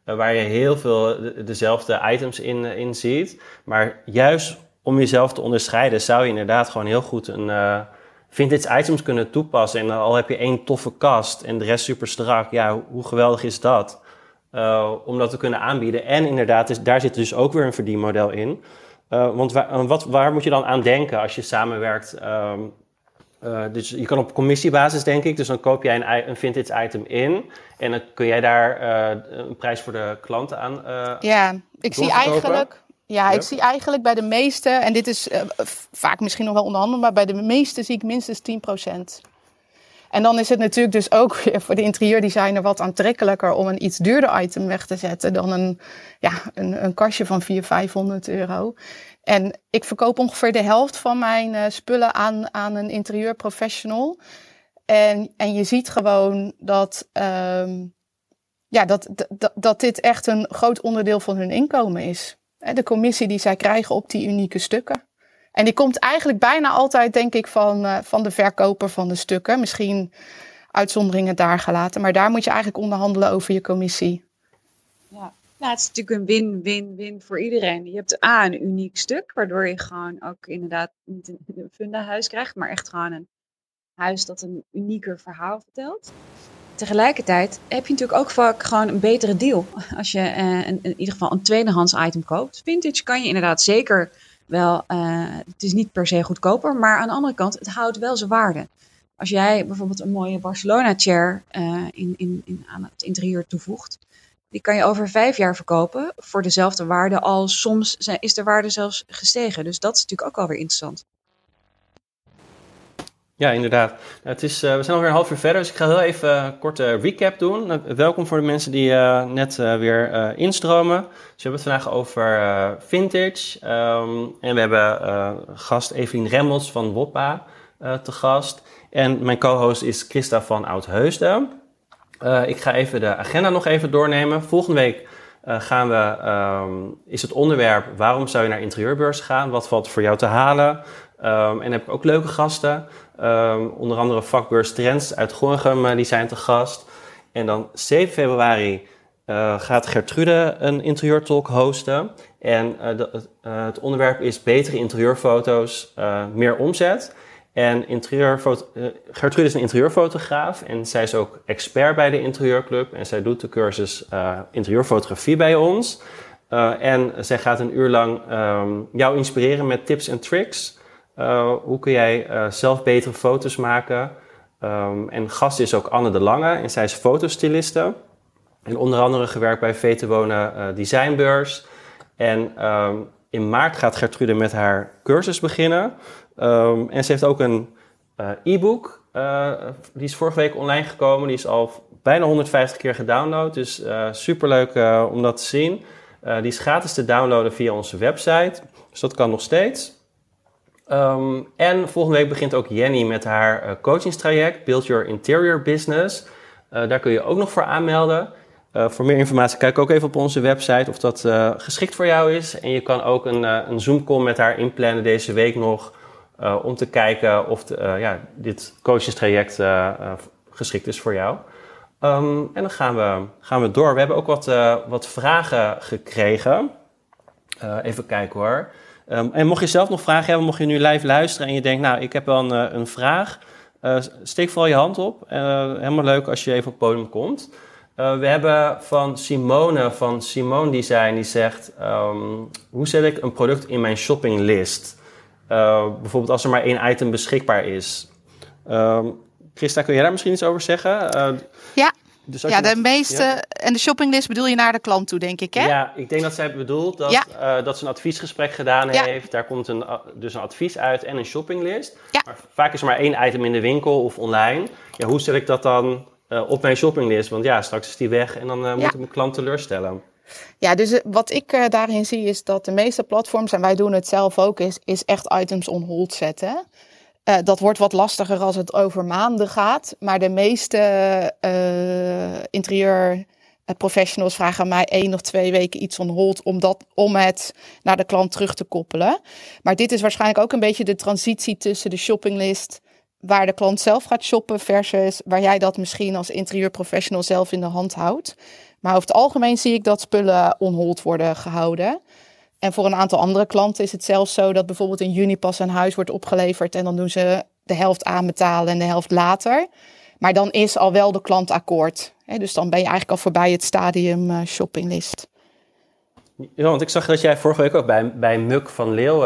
uh, waar je heel veel dezelfde items in, in ziet. Maar juist om jezelf te onderscheiden, zou je inderdaad gewoon heel goed een vintage items kunnen toepassen. En al heb je één toffe kast en de rest super strak, ja, hoe geweldig is dat? om dat te kunnen aanbieden. En inderdaad, is, daar zit dus ook weer een verdienmodel in. Uh, want waar, wat, waar moet je dan aan denken als je samenwerkt? Um, uh, dus je kan op commissiebasis, denk ik. Dus dan koop jij een, een vintage item in. En dan kun jij daar uh, een prijs voor de klanten aan.
ja, ik zie eigenlijk. Ja, ik zie eigenlijk bij de meeste, en dit is vaak misschien nog wel onderhandelbaar, bij de meeste zie ik minstens 10%. En dan is het natuurlijk dus ook *laughs* voor de interieurdesigner wat aantrekkelijker om een iets duurder item weg te zetten dan een, ja, een, een kastje van 400, 500 euro. En ik verkoop ongeveer de helft van mijn uh, spullen aan, aan een interieurprofessional. En, en je ziet gewoon dat, um, ja, dat, dat, dat dit echt een groot onderdeel van hun inkomen is. De commissie die zij krijgen op die unieke stukken. En die komt eigenlijk bijna altijd, denk ik, van, uh, van de verkoper van de stukken. Misschien uitzonderingen daar gelaten. Maar daar moet je eigenlijk onderhandelen over je commissie.
Ja, nou, het is natuurlijk een win-win-win voor iedereen. Je hebt A, een uniek stuk, waardoor je gewoon ook inderdaad niet een funda huis krijgt, maar echt gewoon een huis dat een unieker verhaal vertelt. Tegelijkertijd heb je natuurlijk ook vaak gewoon een betere deal als je een, in ieder geval een tweedehands item koopt. Vintage kan je inderdaad zeker wel, uh, het is niet per se goedkoper, maar aan de andere kant, het houdt wel zijn waarde. Als jij bijvoorbeeld een mooie Barcelona chair uh, in, in, in, aan het interieur toevoegt, die kan je over vijf jaar verkopen voor dezelfde waarde, al soms is de waarde zelfs gestegen. Dus dat is natuurlijk ook alweer interessant.
Ja, inderdaad. Nou, het is, uh, we zijn alweer een half uur verder, dus ik ga heel even een korte recap doen. Nou, welkom voor de mensen die uh, net uh, weer instromen. Dus we hebben het vandaag over vintage. Um, en we hebben gast Evelien Remmels van Woppa te gast. En mijn co-host is Christa van Oudheusden. ik ga even de agenda nog even doornemen. Volgende week gaan we, um, is het onderwerp waarom zou je naar interieurbeurs gaan? Wat valt voor jou te halen? Um, en heb ik ook leuke gasten. Um, onder andere vakbeurs Trends uit Gorinchem, uh, die zijn te gast. En dan 7 februari uh, gaat Gertrude een interieurtalk hosten. En het onderwerp is betere interieurfoto's, meer omzet. En interieurfoto Gertrude is een interieurfotograaf en zij is ook expert bij de Interieurclub. En zij doet de cursus interieurfotografie bij ons. en zij gaat een uur lang um, jou inspireren met tips en tricks uh, hoe kun jij uh, zelf betere foto's maken? Um, en gast is ook Anne de Lange en zij is fotostyliste. En onder andere gewerkt bij VT Wonen uh, Designbeurs. En um, in maart gaat Gertrude met haar cursus beginnen. Um, en ze heeft ook een e-book. die is vorige week online gekomen. Die is al bijna 150 keer gedownload. Dus superleuk om dat te zien. die is gratis te downloaden via onze website. Dus dat kan nog steeds. Um, en volgende week begint ook Jenny met haar uh, coachingstraject Build Your Interior Business. Uh, daar kun je ook nog voor aanmelden. Uh, voor meer informatie kijk ook even op onze website of dat geschikt voor jou is. En je kan ook een, een Zoom-call met haar inplannen deze week nog. Om te kijken of de, ja, dit coachingstraject geschikt is voor jou. Um, en dan gaan we, gaan we door. We hebben ook wat, wat vragen gekregen. even kijken hoor. Um, en mocht je zelf nog vragen hebben, mocht je nu live luisteren en je denkt, nou, ik heb wel een, eh, een vraag, uh, steek vooral je hand op. Uh, helemaal leuk als je even op het podium komt. we hebben van Simone van Simone Design, die zegt, um, hoe zet ik een product in mijn shoppinglist? Bijvoorbeeld als er maar één item beschikbaar is. Um, Christa, kun jij daar misschien iets over zeggen?
ja, dus ja, de meeste. En de shoppinglist bedoel je naar de klant toe, denk ik, hè?
Ja, ik denk dat zij bedoelt dat, uh, dat ze een adviesgesprek gedaan heeft. Daar komt een, dus een advies uit en een shoppinglist. Maar vaak is er maar één item in de winkel of online. Ja, hoe zet ik dat dan op mijn shoppinglist. Want ja, straks is die weg en dan moet ik mijn klant teleurstellen.
Ja, dus wat ik daarin zie is dat de meeste platforms, en wij doen het zelf ook, is, is echt items on hold zetten. Uh, dat wordt wat lastiger als het over maanden gaat. Maar de meeste uh, interieur professionals vragen mij één of twee weken iets on hold om, dat, om het naar de klant terug te koppelen. Maar dit is waarschijnlijk ook een beetje de transitie tussen de shoppinglist waar de klant zelf gaat shoppen versus waar jij dat misschien als interieurprofessional zelf in de hand houdt. Maar over het algemeen zie ik dat spullen on hold worden gehouden. En voor een aantal andere klanten is het zelfs zo dat bijvoorbeeld in juni pas een huis wordt opgeleverd en dan doen ze de helft aanbetalen en de helft later. Maar dan is al wel de klant akkoord. dus dan ben je eigenlijk al voorbij het stadium uh, shoppinglist.
Ja, want ik zag dat jij vorige week ook bij, bij Muk van Leeuw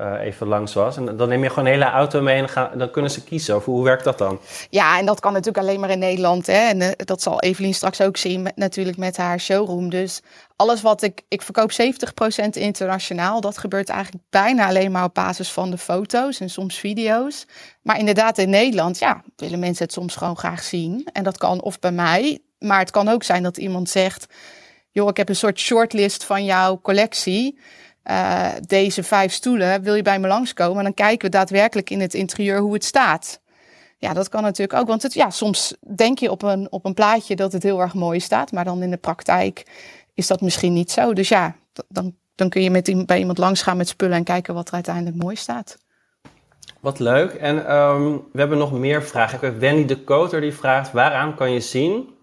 uh, even langs was. En dan neem je gewoon een hele auto mee en dan, kunnen ze kiezen. Of hoe werkt dat dan?
Ja, en dat kan natuurlijk alleen maar in Nederland. Hè? En uh, dat zal Evelien straks ook zien, natuurlijk met haar showroom. Dus alles wat ik... Ik verkoop 70% internationaal. Dat gebeurt eigenlijk bijna alleen maar op basis van de foto's en soms video's. Maar inderdaad, in Nederland, ja, willen mensen het soms gewoon graag zien. En dat kan of bij mij, maar het kan ook zijn dat iemand zegt... joh, ik heb een soort shortlist van jouw collectie... Uh, deze vijf stoelen, wil je bij me langskomen? En dan kijken we daadwerkelijk in het interieur hoe het staat. Ja, dat kan natuurlijk ook. Want het, ja, soms denk je op een, op een plaatje dat het heel erg mooi staat. Maar dan in de praktijk is dat misschien niet zo. Dus ja, dan, dan kun je met, bij iemand langs gaan met spullen en kijken wat er uiteindelijk mooi staat.
Wat leuk. En um, we hebben nog meer vragen. Ik heb Wendy de Koter die vraagt: waaraan kan je zien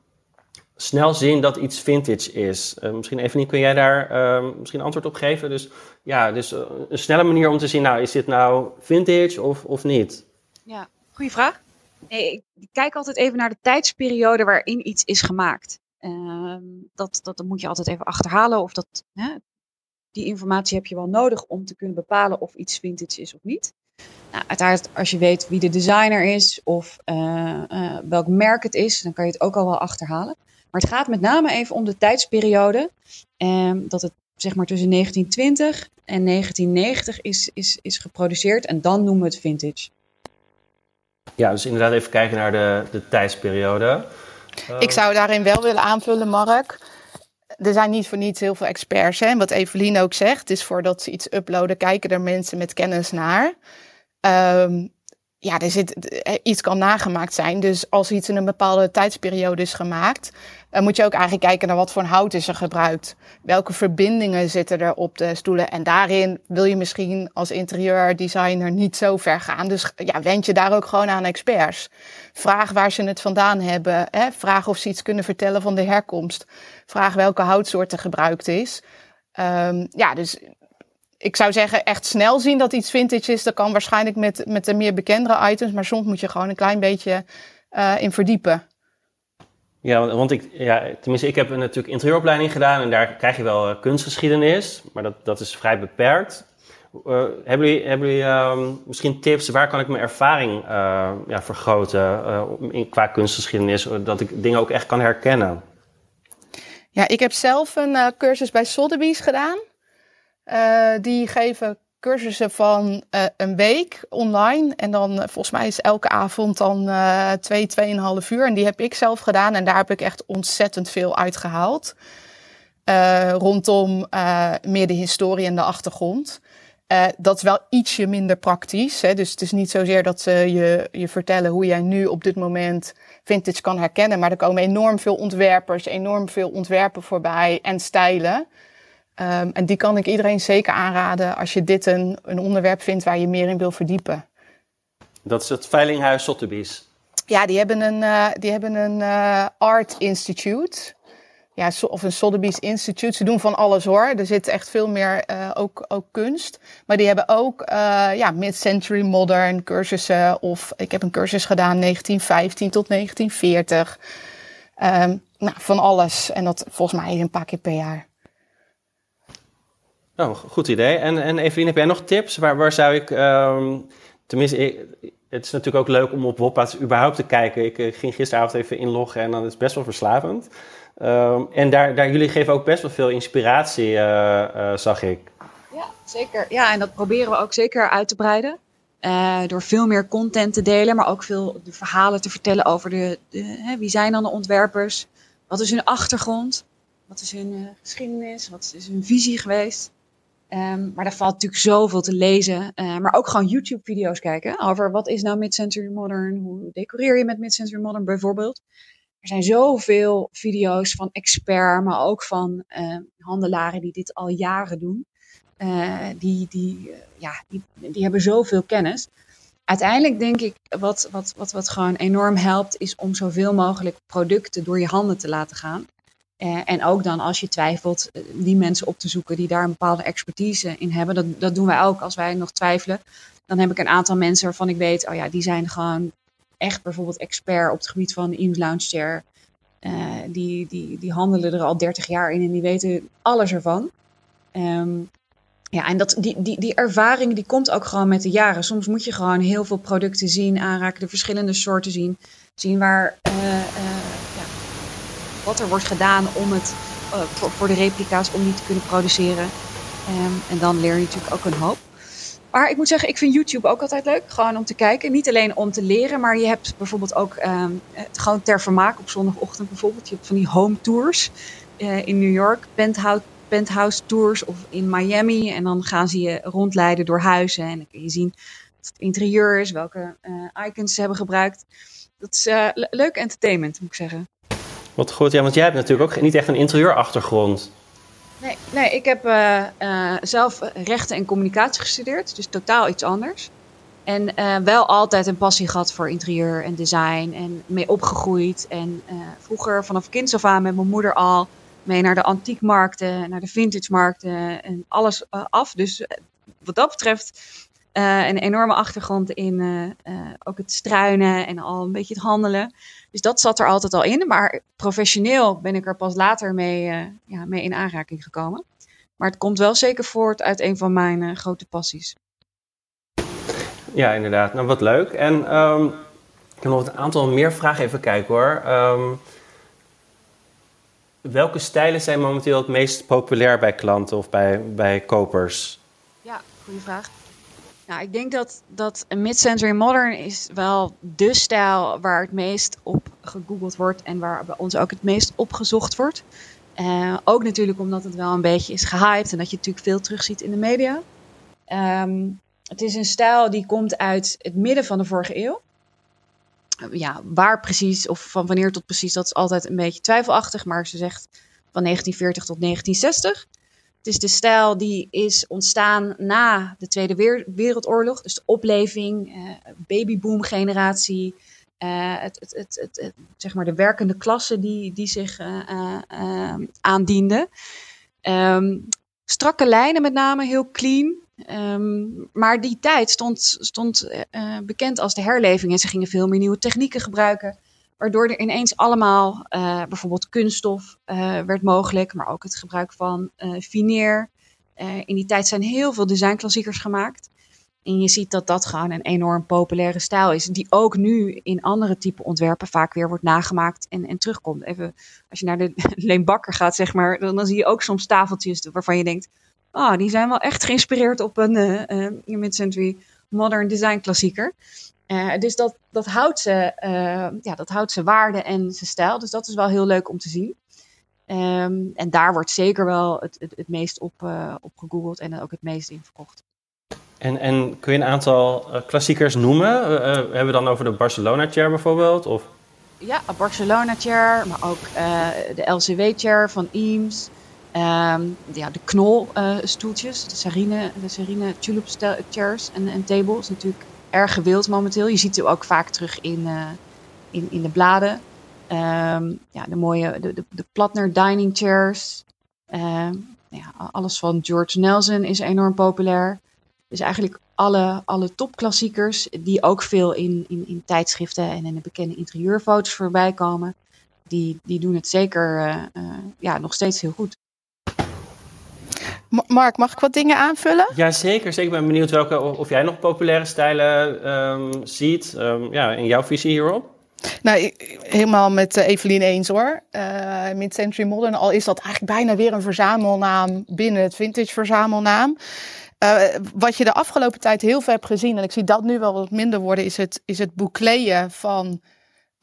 snel zien dat iets vintage is. Uh, misschien even kun jij daar uh, misschien antwoord op geven? Dus ja, dus uh, een snelle manier om te zien, nou, is dit nou vintage of, of niet?
Ja, goede vraag. Nee, ik kijk altijd even naar de tijdsperiode waarin iets is gemaakt. Ehm, dat, dat, moet je altijd even achterhalen of dat, hè, die informatie heb je wel nodig om te kunnen bepalen of iets vintage is of niet. Nou, uiteraard, als je weet wie de designer is of uh, welk merk het is, dan kan je het ook al wel achterhalen. Maar het gaat met name even om de tijdsperiode. Eh, dat het zeg maar tussen 1920 en 1990 is, is, is geproduceerd. En dan noemen we het vintage.
Ja, dus inderdaad even kijken naar de, de tijdsperiode.
Ik zou daarin wel willen aanvullen, Mark. Er zijn niet voor niets heel veel experts. Hè? Wat Evelien ook zegt, is voordat ze iets uploaden, kijken er mensen met kennis naar. Um, ja, er zit, eh, iets kan nagemaakt zijn. Dus als iets in een bepaalde tijdsperiode is gemaakt, dan moet je ook eigenlijk kijken naar wat voor hout is er gebruikt. Welke verbindingen zitten er op de stoelen. En daarin wil je misschien als interieurdesigner niet zo ver gaan. Dus ja, wend je daar ook gewoon aan experts. Vraag waar ze het vandaan hebben. Hè? Vraag of ze iets kunnen vertellen van de herkomst. Vraag welke houtsoort er gebruikt is. Um, ja, dus ik zou zeggen, echt snel zien dat iets vintage is. Dat kan waarschijnlijk met, met de meer bekendere items. Maar soms moet je gewoon een klein beetje uh, in verdiepen.
Ja, want ik, ja, tenminste, ik heb natuurlijk interieuropleiding gedaan en daar krijg je wel uh, kunstgeschiedenis, maar dat, dat is vrij beperkt. Uh, hebben jullie, hebben jullie uh, misschien tips, waar kan ik mijn ervaring ja, vergroten in, qua kunstgeschiedenis, dat ik dingen ook echt kan herkennen?
Ja, ik heb zelf een cursus bij Sotheby's gedaan. Die geven cursussen van uh, een week online. En dan, uh, volgens mij is elke avond dan twee, tweeënhalf uur. En die heb ik zelf gedaan. En daar heb ik echt ontzettend veel uitgehaald. rondom meer de historie en de achtergrond. dat is wel ietsje minder praktisch. Hè? Dus het is niet zozeer dat ze je, je vertellen hoe jij nu op dit moment vintage kan herkennen. Maar er komen enorm veel ontwerpers, enorm veel ontwerpen voorbij en stijlen. Um, en die kan ik iedereen zeker aanraden als je dit een, een onderwerp vindt waar je meer in wil verdiepen.
Dat is het Veilinghuis Sotheby's.
Ja, die hebben een, uh, die hebben een uh, Art Institute. Ja, of een Sotheby's Institute. Ze doen van alles hoor. Er zit echt veel meer uh, ook, ook kunst. Maar die hebben ook ja, mid-century modern cursussen. Of ik heb een cursus gedaan 1915 tot 1940. Um, nou, van alles. En dat volgens mij een paar keer per jaar.
Oh, goed idee. En, en Evelien, heb jij nog tips? Waar, waar zou ik, um, tenminste, het is natuurlijk ook leuk om op Woppa's überhaupt te kijken. Ik, ik, ging gisteravond even inloggen en dan is het best wel verslavend. Um, en daar, daar, jullie geven ook best wel veel inspiratie, uh, uh, zag ik.
Ja, zeker. Ja, en dat proberen we ook zeker uit te breiden. door veel meer content te delen, maar ook veel de verhalen te vertellen over de, de hè, wie zijn dan de ontwerpers, wat is hun achtergrond, wat is hun geschiedenis, wat is hun visie geweest. Um, maar daar valt natuurlijk zoveel te lezen. Uh, maar ook gewoon YouTube-video's kijken over wat is nou mid-century modern? Hoe decoreer je met mid-century modern bijvoorbeeld? Er zijn zoveel video's van expert, maar ook van uh, handelaren die dit al jaren doen. Uh, die, die, ja, die, die hebben zoveel kennis. Uiteindelijk denk ik, wat, wat, wat, wat gewoon enorm helpt, is om zoveel mogelijk producten door je handen te laten gaan. Uh, en ook dan als je twijfelt, die mensen op te zoeken die daar een bepaalde expertise in hebben. Dat, dat doen wij ook als wij nog twijfelen. Dan heb ik een aantal mensen waarvan ik weet, oh ja, die zijn gewoon echt bijvoorbeeld expert op het gebied van Eames Lounge Chair. Uh, die, die, die handelen er al 30 jaar in en die weten alles ervan. Um, ja, en dat, die, die, die ervaring die komt ook gewoon met de jaren. Soms moet je gewoon heel veel producten zien, aanraken, de verschillende soorten zien. Zien waar, wat er wordt gedaan om het, voor, voor, de replica's, om die te kunnen produceren. Um, en dan leer je natuurlijk ook een hoop. Maar ik moet zeggen, ik vind YouTube ook altijd leuk. Gewoon om te kijken. Niet alleen om te leren, maar je hebt bijvoorbeeld ook het gewoon ter vermaak op zondagochtend bijvoorbeeld. Je hebt van die home tours uh, in New York, penthouse, penthouse tours of in Miami. En dan gaan ze je rondleiden door huizen. En dan kun je zien wat het interieur is, welke uh, icons ze hebben gebruikt. Dat is uh, leuk entertainment, moet ik zeggen.
Wat goed, ja, want jij hebt natuurlijk ook niet echt een interieurachtergrond.
Nee, nee ik heb uh, uh, zelf rechten en communicatie gestudeerd, dus totaal iets anders. En uh, wel altijd een passie gehad voor interieur en design en mee opgegroeid. En vroeger vanaf kinds af aan met mijn moeder al mee naar de antiekmarkten, naar de vintage markten en alles af. Dus wat dat betreft een enorme achtergrond in ook het struinen en al een beetje het handelen. Dus dat zat er altijd al in. Maar professioneel ben ik er pas later mee, uh, ja, mee in aanraking gekomen. Maar het komt wel zeker voort uit een van mijn uh, grote passies.
Ja, inderdaad. Nou, wat leuk. En um, ik heb nog een aantal meer vragen even kijken hoor. Um, welke stijlen zijn momenteel het meest populair bij klanten of bij, bij kopers?
Ja, goede vraag. Nou, ik denk dat, dat mid-century modern is wel de stijl waar het meest op gegoogeld wordt en waar bij ons ook het meest opgezocht wordt. Uh, ook natuurlijk omdat het wel een beetje is gehyped en dat je natuurlijk veel terugziet in de media. Um, het is een stijl die komt uit het midden van de vorige eeuw. Ja, waar precies of van wanneer tot precies, dat is altijd een beetje twijfelachtig. Maar ze zegt van 1940 tot 1960. Het is de stijl die is ontstaan na de Tweede Wereldoorlog. Dus de opleving, uh, babyboom generatie. Uh, het, het, het, het, zeg maar de werkende klasse die, die zich uh, aandiende. Um, strakke lijnen met name, heel clean. Um, maar die tijd stond, stond bekend als de herleving. En ze gingen veel meer nieuwe technieken gebruiken. Waardoor er ineens allemaal uh, bijvoorbeeld kunststof uh, werd mogelijk, maar ook het gebruik van uh, fineer. in die tijd zijn heel veel designklassiekers gemaakt. En je ziet dat dat gewoon een enorm populaire stijl is, die ook nu in andere type ontwerpen vaak weer wordt nagemaakt en, en terugkomt. Even als je naar de *laughs* Leen Bakker gaat, zeg maar, dan, dan, zie je ook soms tafeltjes waarvan je denkt, ah, oh, die zijn wel echt geïnspireerd op een mid-century modern design klassieker. Uh, dus dat, dat, houdt ze, uh, ja, dat houdt ze waarde en zijn stijl. Dus dat is wel heel leuk om te zien. Um, en daar wordt zeker wel het, het, het meest op, uh, op gegoogeld en ook het meest in verkocht.
En, en kun je een aantal klassiekers noemen? hebben we dan over de Barcelona Chair bijvoorbeeld? Of?
Ja, de Barcelona Chair, maar ook de LCW Chair van Eames. Um, ja, de knol stoeltjes, de Sarine, de Sarine Tulip Chairs en, en tables natuurlijk erg gewild momenteel. Je ziet het ook vaak terug in, uh, in, in de bladen. Um, ja, de mooie, de, de, de Platner dining chairs. Um, ja, alles van George Nelson is enorm populair. Dus eigenlijk alle, alle topklassiekers die ook veel in, in, in tijdschriften en in de bekende interieurfoto's voorbij komen. Die, die doen het zeker uh, uh, ja, nog steeds heel goed.
Mark, mag ik wat dingen aanvullen?
Ja, zeker. Zeker ben benieuwd welke, of jij nog populaire stijlen um, ziet. Um, ja, in jouw visie hierop?
Nou, helemaal met uh, Evelien eens hoor. Uh, Mid-Century Modern, al is dat eigenlijk bijna weer een verzamelnaam binnen het vintage verzamelnaam. wat je de afgelopen tijd heel veel hebt gezien, en ik zie dat nu wel wat minder worden, is het, is het boekleien van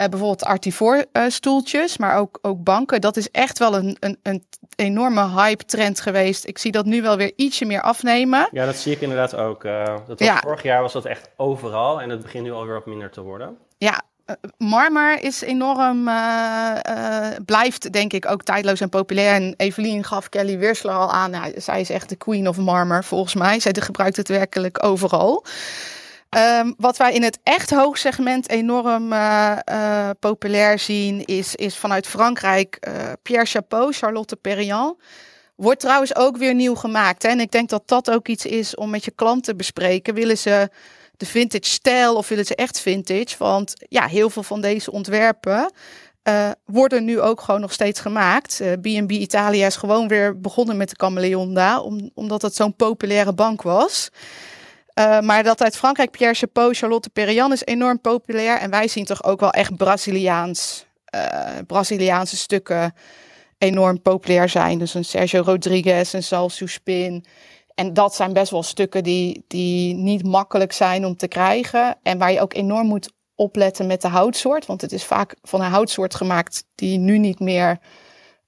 bijvoorbeeld Artifor-stoeltjes, maar ook, ook banken. Dat is echt wel een, een, een enorme hype-trend geweest. Ik zie dat nu wel weer ietsje meer afnemen.
Ja, dat zie ik inderdaad ook. Uh, dat was, ja. Vorig jaar was dat echt overal en het begint nu alweer wat minder te worden.
Ja, marmer is enorm, uh, blijft denk ik ook tijdloos en populair. En Evelien gaf Kelly Weersler al aan, nou, zij is echt de queen of marmer volgens mij. Zij gebruikt het werkelijk overal. Um, wat wij in het echt hoogsegment enorm uh, uh, populair zien, is, is vanuit Frankrijk uh, Pierre Chapeau, Charlotte Perriand. Wordt trouwens ook weer nieuw gemaakt. Hè? En ik denk dat dat ook iets is om met je klant te bespreken. Willen ze de vintage stijl of willen ze echt vintage? Want ja, heel veel van deze ontwerpen worden nu ook gewoon nog steeds gemaakt. B&B Italia is gewoon weer begonnen met de Camaleonda, om, omdat het zo'n populaire bank was. Uh, maar dat uit Frankrijk, Pierre Chapeau, Charlotte Perriand is enorm populair. En wij zien toch ook wel echt Braziliaans, uh, Braziliaanse stukken enorm populair zijn. Dus een Sergio Rodriguez, een Salsu Spin. En dat zijn best wel stukken die, die niet makkelijk zijn om te krijgen. En waar je ook enorm moet opletten met de houtsoort. Want het is vaak van een houtsoort gemaakt die nu niet meer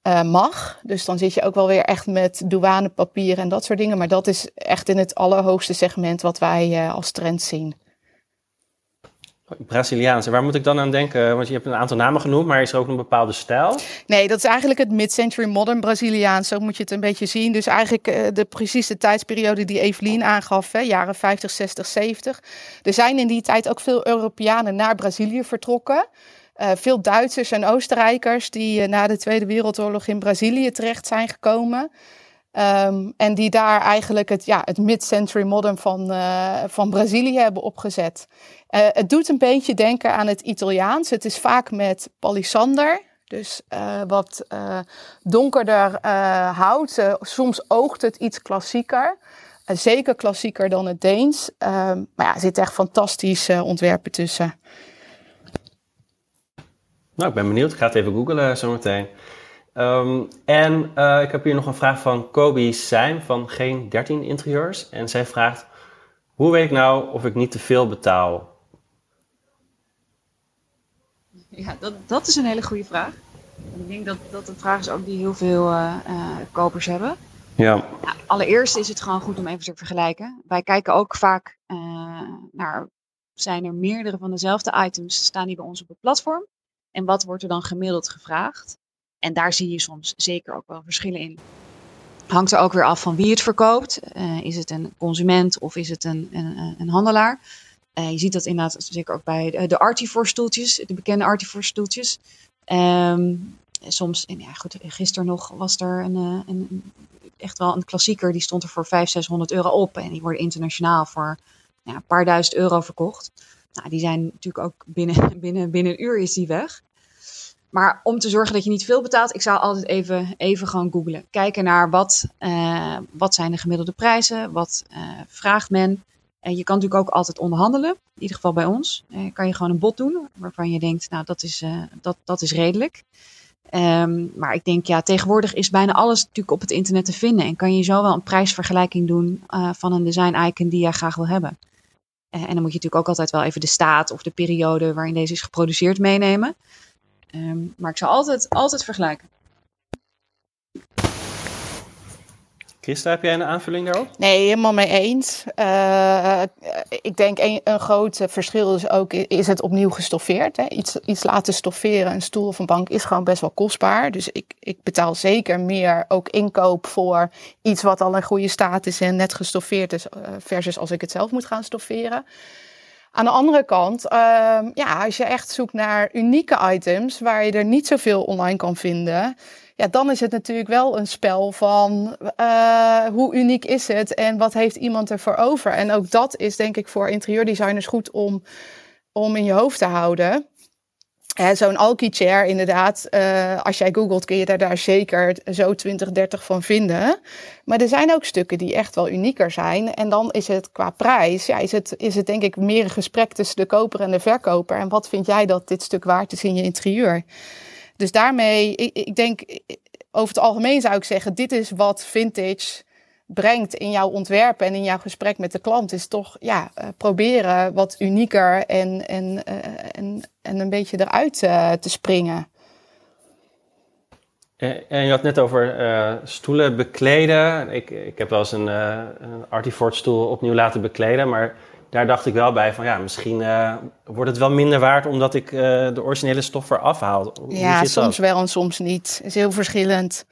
uh, mag. Dus dan zit je ook wel weer echt met douanepapier en dat soort dingen. Maar dat is echt in het allerhoogste segment wat wij uh, als trend zien.
Braziliaans. En waar moet ik dan aan denken? Want je hebt een aantal namen genoemd, maar is er ook een bepaalde stijl?
Nee, dat is eigenlijk het mid-century modern Braziliaans. Zo moet je het een beetje zien. Dus eigenlijk uh, de precieze tijdsperiode die Evelien aangaf, hè, jaren 50, 60, 70. Er zijn in die tijd ook veel Europeanen naar Brazilië vertrokken. Uh, veel Duitsers en Oostenrijkers die uh, na de Tweede Wereldoorlog in Brazilië terecht zijn gekomen. Um, en die daar eigenlijk het, ja, het mid-century modern van, uh, van Brazilië hebben opgezet. het doet een beetje denken aan het Italiaans. Het is vaak met palisander, dus wat donkerder hout. soms oogt het iets klassieker. zeker klassieker dan het Deens. Ehm, maar ja, er zitten echt fantastische ontwerpen tussen.
Nou, ik ben benieuwd. Ik ga het even googlen zometeen. Um, en uh, ik heb hier nog een vraag van Kobe Seim van Geen 13 Interieurs. En zij vraagt, hoe weet ik nou of ik niet te veel betaal?
Ja, dat, dat is een hele goede vraag. Ik denk dat dat een vraag is ook die heel veel uh, uh, kopers hebben.
Ja.
Nou, allereerst is het gewoon goed om even te vergelijken. Wij kijken ook vaak naar, zijn er meerdere van dezelfde items, staan die bij ons op het platform? En wat wordt er dan gemiddeld gevraagd? En daar zie je soms zeker ook wel verschillen in. Hangt er ook weer af van wie het verkoopt. Uh, is het een consument of is het een, een, een handelaar? Uh, je ziet dat inderdaad zeker ook bij de, de Artifor stoeltjes, de bekende Artifor stoeltjes. Um, soms, en ja goed, gisteren nog was er een, eh, een, echt wel een klassieker, die stond er voor 500, 600 euro op. En die worden internationaal voor ja, een paar duizend euro verkocht. Nou, die zijn natuurlijk ook binnen, *laughs* binnen, binnen een uur is die weg. Maar om te zorgen dat je niet veel betaalt, ik zou altijd even, even gewoon googlen. Kijken naar wat, uh, wat zijn de gemiddelde prijzen, wat uh, vraagt men. En je kan natuurlijk ook altijd onderhandelen, in ieder geval bij ons. Uh, kan je gewoon een bod doen waarvan je denkt, nou dat is, dat, dat is redelijk. Um, maar ik denk, ja, tegenwoordig is bijna alles natuurlijk op het internet te vinden. En kan je zo wel een prijsvergelijking doen van een design icon die jij graag wil hebben. Eh, en dan moet je natuurlijk ook altijd wel even de staat of de periode waarin deze is geproduceerd meenemen. Um, maar ik zou altijd, altijd vergelijken.
Christa, heb jij een aanvulling daarop?
Nee, helemaal mee eens. Uh, ik denk een, een groot verschil is ook, is het opnieuw gestoffeerd. Hè? Iets, iets laten stofferen, een stoel of een bank, is gewoon best wel kostbaar. Dus ik, ik betaal zeker meer ook inkoop voor iets wat al in goede staat is en net gestoffeerd is, uh, versus als ik het zelf moet gaan stofferen. Aan de andere kant, uh, ja, als je echt zoekt naar unieke items waar je er niet zoveel online kan vinden, ja, dan is het natuurlijk wel een spel van uh, hoe uniek is het en wat heeft iemand ervoor over. En ook dat is denk ik voor interieurdesigners goed om, om in je hoofd te houden. Zo'n Alki chair, inderdaad, uh, als jij googelt kun je daar, daar zeker zo 20, 30 van vinden. Maar er zijn ook stukken die echt wel unieker zijn. En dan is het qua prijs, ja, is, het, is het denk ik meer een gesprek tussen de koper en de verkoper. En wat vind jij dat dit stuk waard is in je interieur? Dus daarmee, ik, ik denk, over het algemeen zou ik zeggen, dit is wat vintage brengt in jouw ontwerp en in jouw gesprek met de klant, is toch ja, uh, proberen wat unieker en, en, uh, en, en een beetje eruit te springen.
En je had net over stoelen bekleden. Ik, ik heb wel eens een, een Artifort stoel opnieuw laten bekleden, maar daar dacht ik wel bij van ja, misschien wordt het wel minder waard omdat ik de originele stof eraf haal.
ja, soms wel en soms niet. Het is heel verschillend.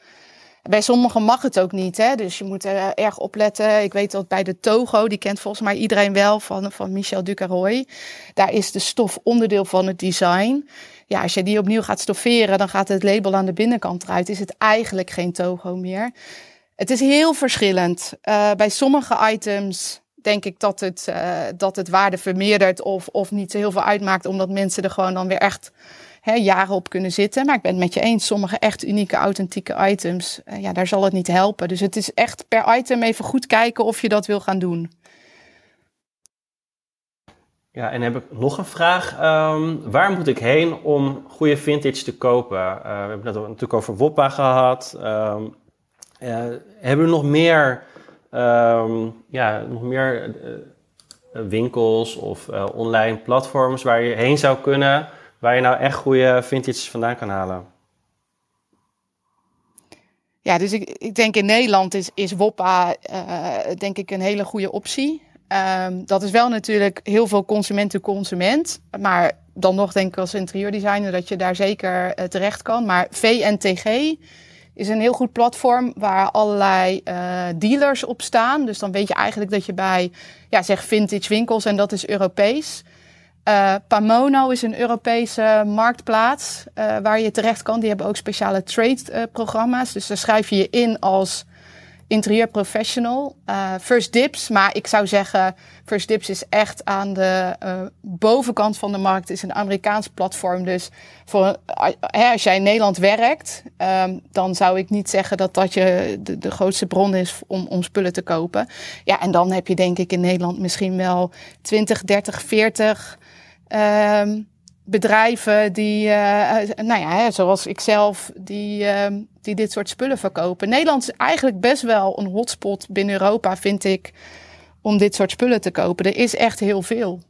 Bij sommigen mag het ook niet, hè? dus je moet er erg opletten. Ik weet dat bij de Togo, die kent volgens mij iedereen wel van, van Michel Ducaroy. Daar is de stof onderdeel van het design. Ja, als je die opnieuw gaat stofferen, dan gaat het label aan de binnenkant eruit. Is het eigenlijk geen Togo meer. Het is heel verschillend. Uh, bij sommige items denk ik dat het, uh, dat het waarde vermeerdert of, of niet heel veel uitmaakt, omdat mensen er gewoon dan weer echt hè, jaren op kunnen zitten. Maar ik ben het met je eens, sommige echt unieke, authentieke items, uh, ja, daar zal het niet helpen. Dus het is echt per item even goed kijken of je dat wil gaan doen.
Ja, en heb ik nog een vraag. Um, waar moet ik heen om goede vintage te kopen? Uh, we hebben het natuurlijk over Woppa gehad. Uh, hebben we nog meer, um, ja, nog meer uh, winkels of online platforms waar je heen zou kunnen waar je nou echt goede vintage vandaan kan halen?
Ja, dus ik, ik denk in Nederland is, is Woppa denk ik een hele goede optie. Um, dat is wel natuurlijk heel veel consument to consument. Maar dan nog denk ik als interieurdesigner dat je daar zeker terecht kan. Maar VNTG is een heel goed platform waar allerlei uh, dealers op staan. Dus dan weet je eigenlijk dat je bij, ja, zeg vintage winkels en dat is Europees. Uh, Pamono is een Europese marktplaats uh, waar je terecht kan. Die hebben ook speciale trade-programma's. Dus daar schrijf je je in als interieurprofessional. First Dips, maar ik zou zeggen, First Dips is echt aan de bovenkant van de markt. Het is een Amerikaans platform. Dus voor, hè, als jij in Nederland werkt, um, dan zou ik niet zeggen dat dat je de, de grootste bron is om, om spullen te kopen. Ja, en dan heb je denk ik in Nederland misschien wel 20, 30, 40 Um, bedrijven die, uh, nou ja, zoals ik zelf, die, uh, die dit soort spullen verkopen. Nederland is eigenlijk best wel een hotspot binnen Europa, vind ik, om dit soort spullen te kopen. Er is echt heel veel.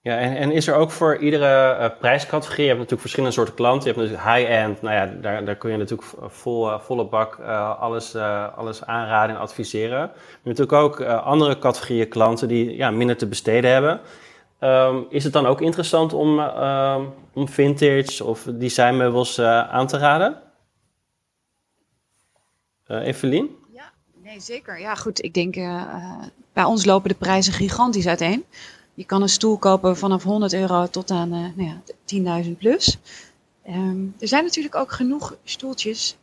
Ja, en, en, is er ook voor iedere uh, prijscategorie, je hebt natuurlijk verschillende soorten klanten. Je hebt natuurlijk high-end, nou ja, daar, daar kun je natuurlijk vol, volle bak alles, alles aanraden en adviseren. Je hebt natuurlijk ook andere categorieën klanten die ja, minder te besteden hebben. Um, is het dan ook interessant om, um, om vintage of designmeubels aan te raden? Evelien?
Ja, nee, zeker. Ja, goed. Ik denk, bij ons lopen de prijzen gigantisch uiteen. Je kan een stoel kopen vanaf 100 euro tot aan uh, nou ja, 10.000 plus. Um, er zijn natuurlijk ook genoeg stoeltjes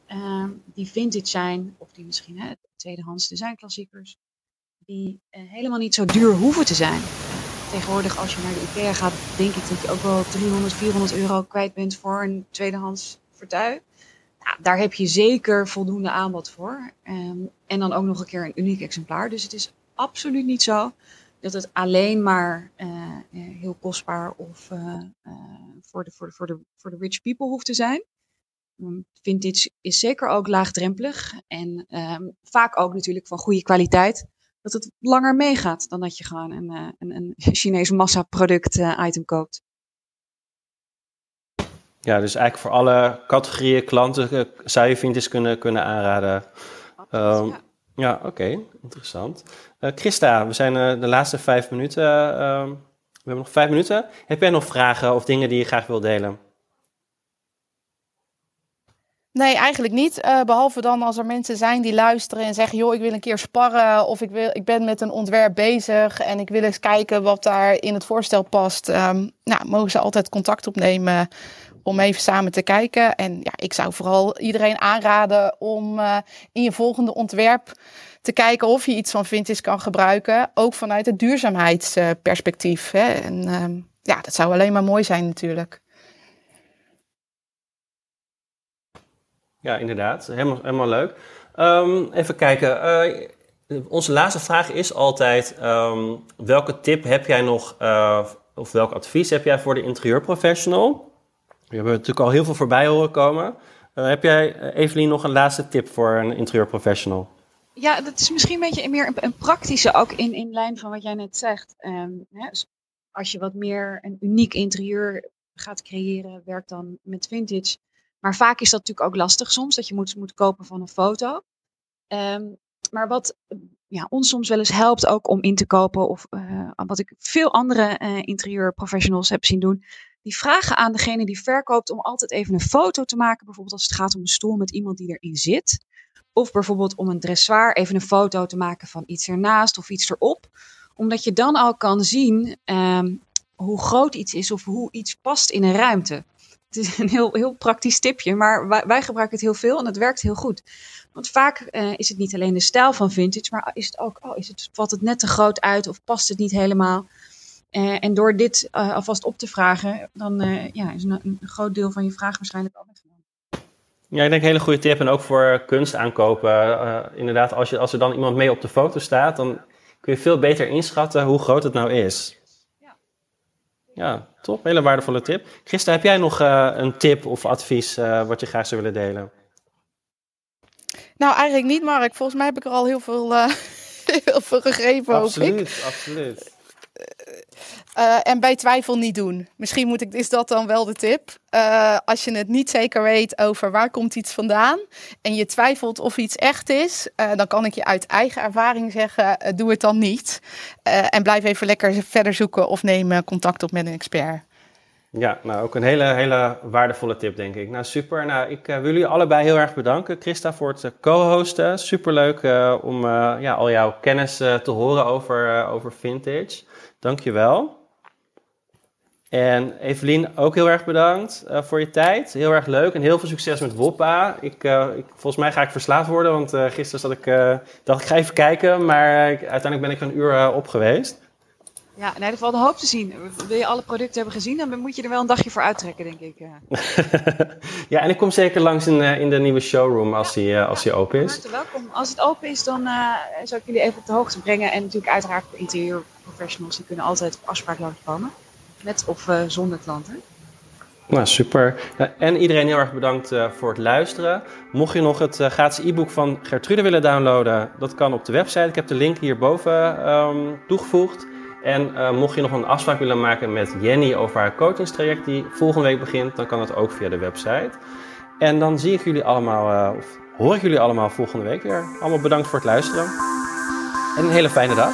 die vintage zijn, of die misschien hè, tweedehands designklassiekers, die uh, helemaal niet zo duur hoeven te zijn. Tegenwoordig, als je naar de IKEA gaat, denk ik dat je ook wel 300, 400 euro kwijt bent voor een tweedehands vertuig. Nou, daar heb je zeker voldoende aanbod voor. Um, en dan ook nog een keer een uniek exemplaar. Dus het is absoluut niet zo dat het alleen maar uh, heel kostbaar of uh, voor, de, voor, de, voor, de, voor de rich people hoeft te zijn. Vintage is zeker ook laagdrempelig en um, vaak ook natuurlijk van goede kwaliteit. Dat het langer meegaat dan dat je gewoon een, een, een *laughs* Chinees massaproduct item koopt.
Ja, dus eigenlijk voor alle categorieën klanten zou je vintage kunnen, kunnen aanraden. Absoluut, um, ja. Ja, oké, okay. interessant. Uh, Christa, we zijn uh, de laatste vijf minuten. Uh, we hebben nog vijf minuten. Heb jij nog vragen of dingen die je graag wil delen?
Nee, eigenlijk niet. behalve dan als er mensen zijn die luisteren en zeggen: joh, ik wil een keer sparren. Of ik, wil, ik ben met een ontwerp bezig en ik wil eens kijken wat daar in het voorstel past. Um, nou, mogen ze altijd contact opnemen om even samen te kijken. En ja, ik zou vooral iedereen aanraden om uh, in je volgende ontwerp te kijken of je iets van vintage kan gebruiken. Ook vanuit het duurzaamheidsperspectief. Hè. En uh, ja, dat zou alleen maar mooi zijn natuurlijk.
Ja, inderdaad. Helemaal, helemaal leuk. Um, even kijken. Uh, onze laatste vraag is altijd: um, welke tip heb jij nog, uh, of welk advies heb jij voor de interieurprofessional? We hebben natuurlijk al heel veel voorbij horen komen. heb jij, Evelien, nog een laatste tip voor een interieurprofessional?
Ja, dat is misschien een beetje meer een, praktische, ook in, in lijn van wat jij net zegt. Ehm, hè, dus als je wat meer een uniek interieur gaat creëren, werk dan met vintage. Maar vaak is dat natuurlijk ook lastig soms, dat je moet, moet kopen van een foto. Ehm, maar wat ja, ons soms wel eens helpt ook om in te kopen, of uh, wat ik veel andere uh, interieurprofessionals heb zien doen, die vragen aan degene die verkoopt om altijd even een foto te maken, bijvoorbeeld als het gaat om een stoel met iemand die erin zit. Of bijvoorbeeld om een dressoir even een foto te maken van iets ernaast of iets erop. Omdat je dan al kan zien um, hoe groot iets is of hoe iets past in een ruimte. Het is een heel, heel praktisch tipje, maar wij, wij gebruiken het heel veel en het werkt heel goed. Want vaak uh, is het niet alleen de stijl van vintage, maar is het ook, oh, is het, valt het net te groot uit of past het niet helemaal? Uh, en door dit uh, alvast op te vragen, dan ja, is een, een, groot deel van je vraag waarschijnlijk al weggenomen.
Ja, ik denk een hele goede tip. En ook voor kunst aankopen. inderdaad, als, je, als er dan iemand mee op de foto staat, dan kun je veel beter inschatten hoe groot het nou is. Ja, top. Hele waardevolle tip. Christa, heb jij nog uh, een tip of advies uh, wat je graag zou willen delen?
Nou, eigenlijk niet, Mark. Volgens mij heb ik er al heel veel, uh, *laughs* heel veel gegeven,
absoluut,
ik.
Absoluut,
uh, en bij twijfel niet doen. Misschien moet ik, is dat dan wel de tip. Uh, als je het niet zeker weet over waar komt iets vandaan en je twijfelt of iets echt is, uh, dan kan ik je uit eigen ervaring zeggen, doe het dan niet. en blijf even lekker verder zoeken of neem contact op met een expert.
Ja, nou ook een hele, hele waardevolle tip, denk ik. Nou, super. Nou, ik wil jullie allebei heel erg bedanken. Christa voor het co-hosten. Superleuk uh, om ja, al jouw kennis te horen over, over vintage. Dankjewel. En Evelien, ook heel erg bedankt uh, voor je tijd. Heel erg leuk en heel veel succes met Woppa. Ik, uh, ik, volgens mij ga ik verslaafd worden, want uh, gisteren zat ik, dacht ik ga even kijken, maar uiteindelijk ben ik een uur op geweest.
Ja, in ieder geval de hoop te zien. Wil je alle producten hebben gezien, dan moet je er wel een dagje voor uittrekken, denk ik. *laughs*
ja, en ik kom zeker langs in, in de nieuwe showroom als die, als die open is.
welkom. Als het open is, dan zal ik jullie even op de hoogte brengen. En natuurlijk uiteraard voor interieurprofessionals, die kunnen altijd op afspraak langskomen. Met of uh, zonder klanten.
Nou, super. En iedereen heel erg bedankt uh, voor het luisteren. Mocht je nog het uh, gratis e-book van Gertrude willen downloaden, dat kan op de website. Ik heb de link hierboven um, toegevoegd. En mocht je nog een afspraak willen maken met Jenny over haar coachingstraject die volgende week begint, dan kan dat ook via de website. En dan zie ik jullie allemaal, of hoor ik jullie allemaal volgende week weer. Allemaal bedankt voor het luisteren. En een hele fijne dag.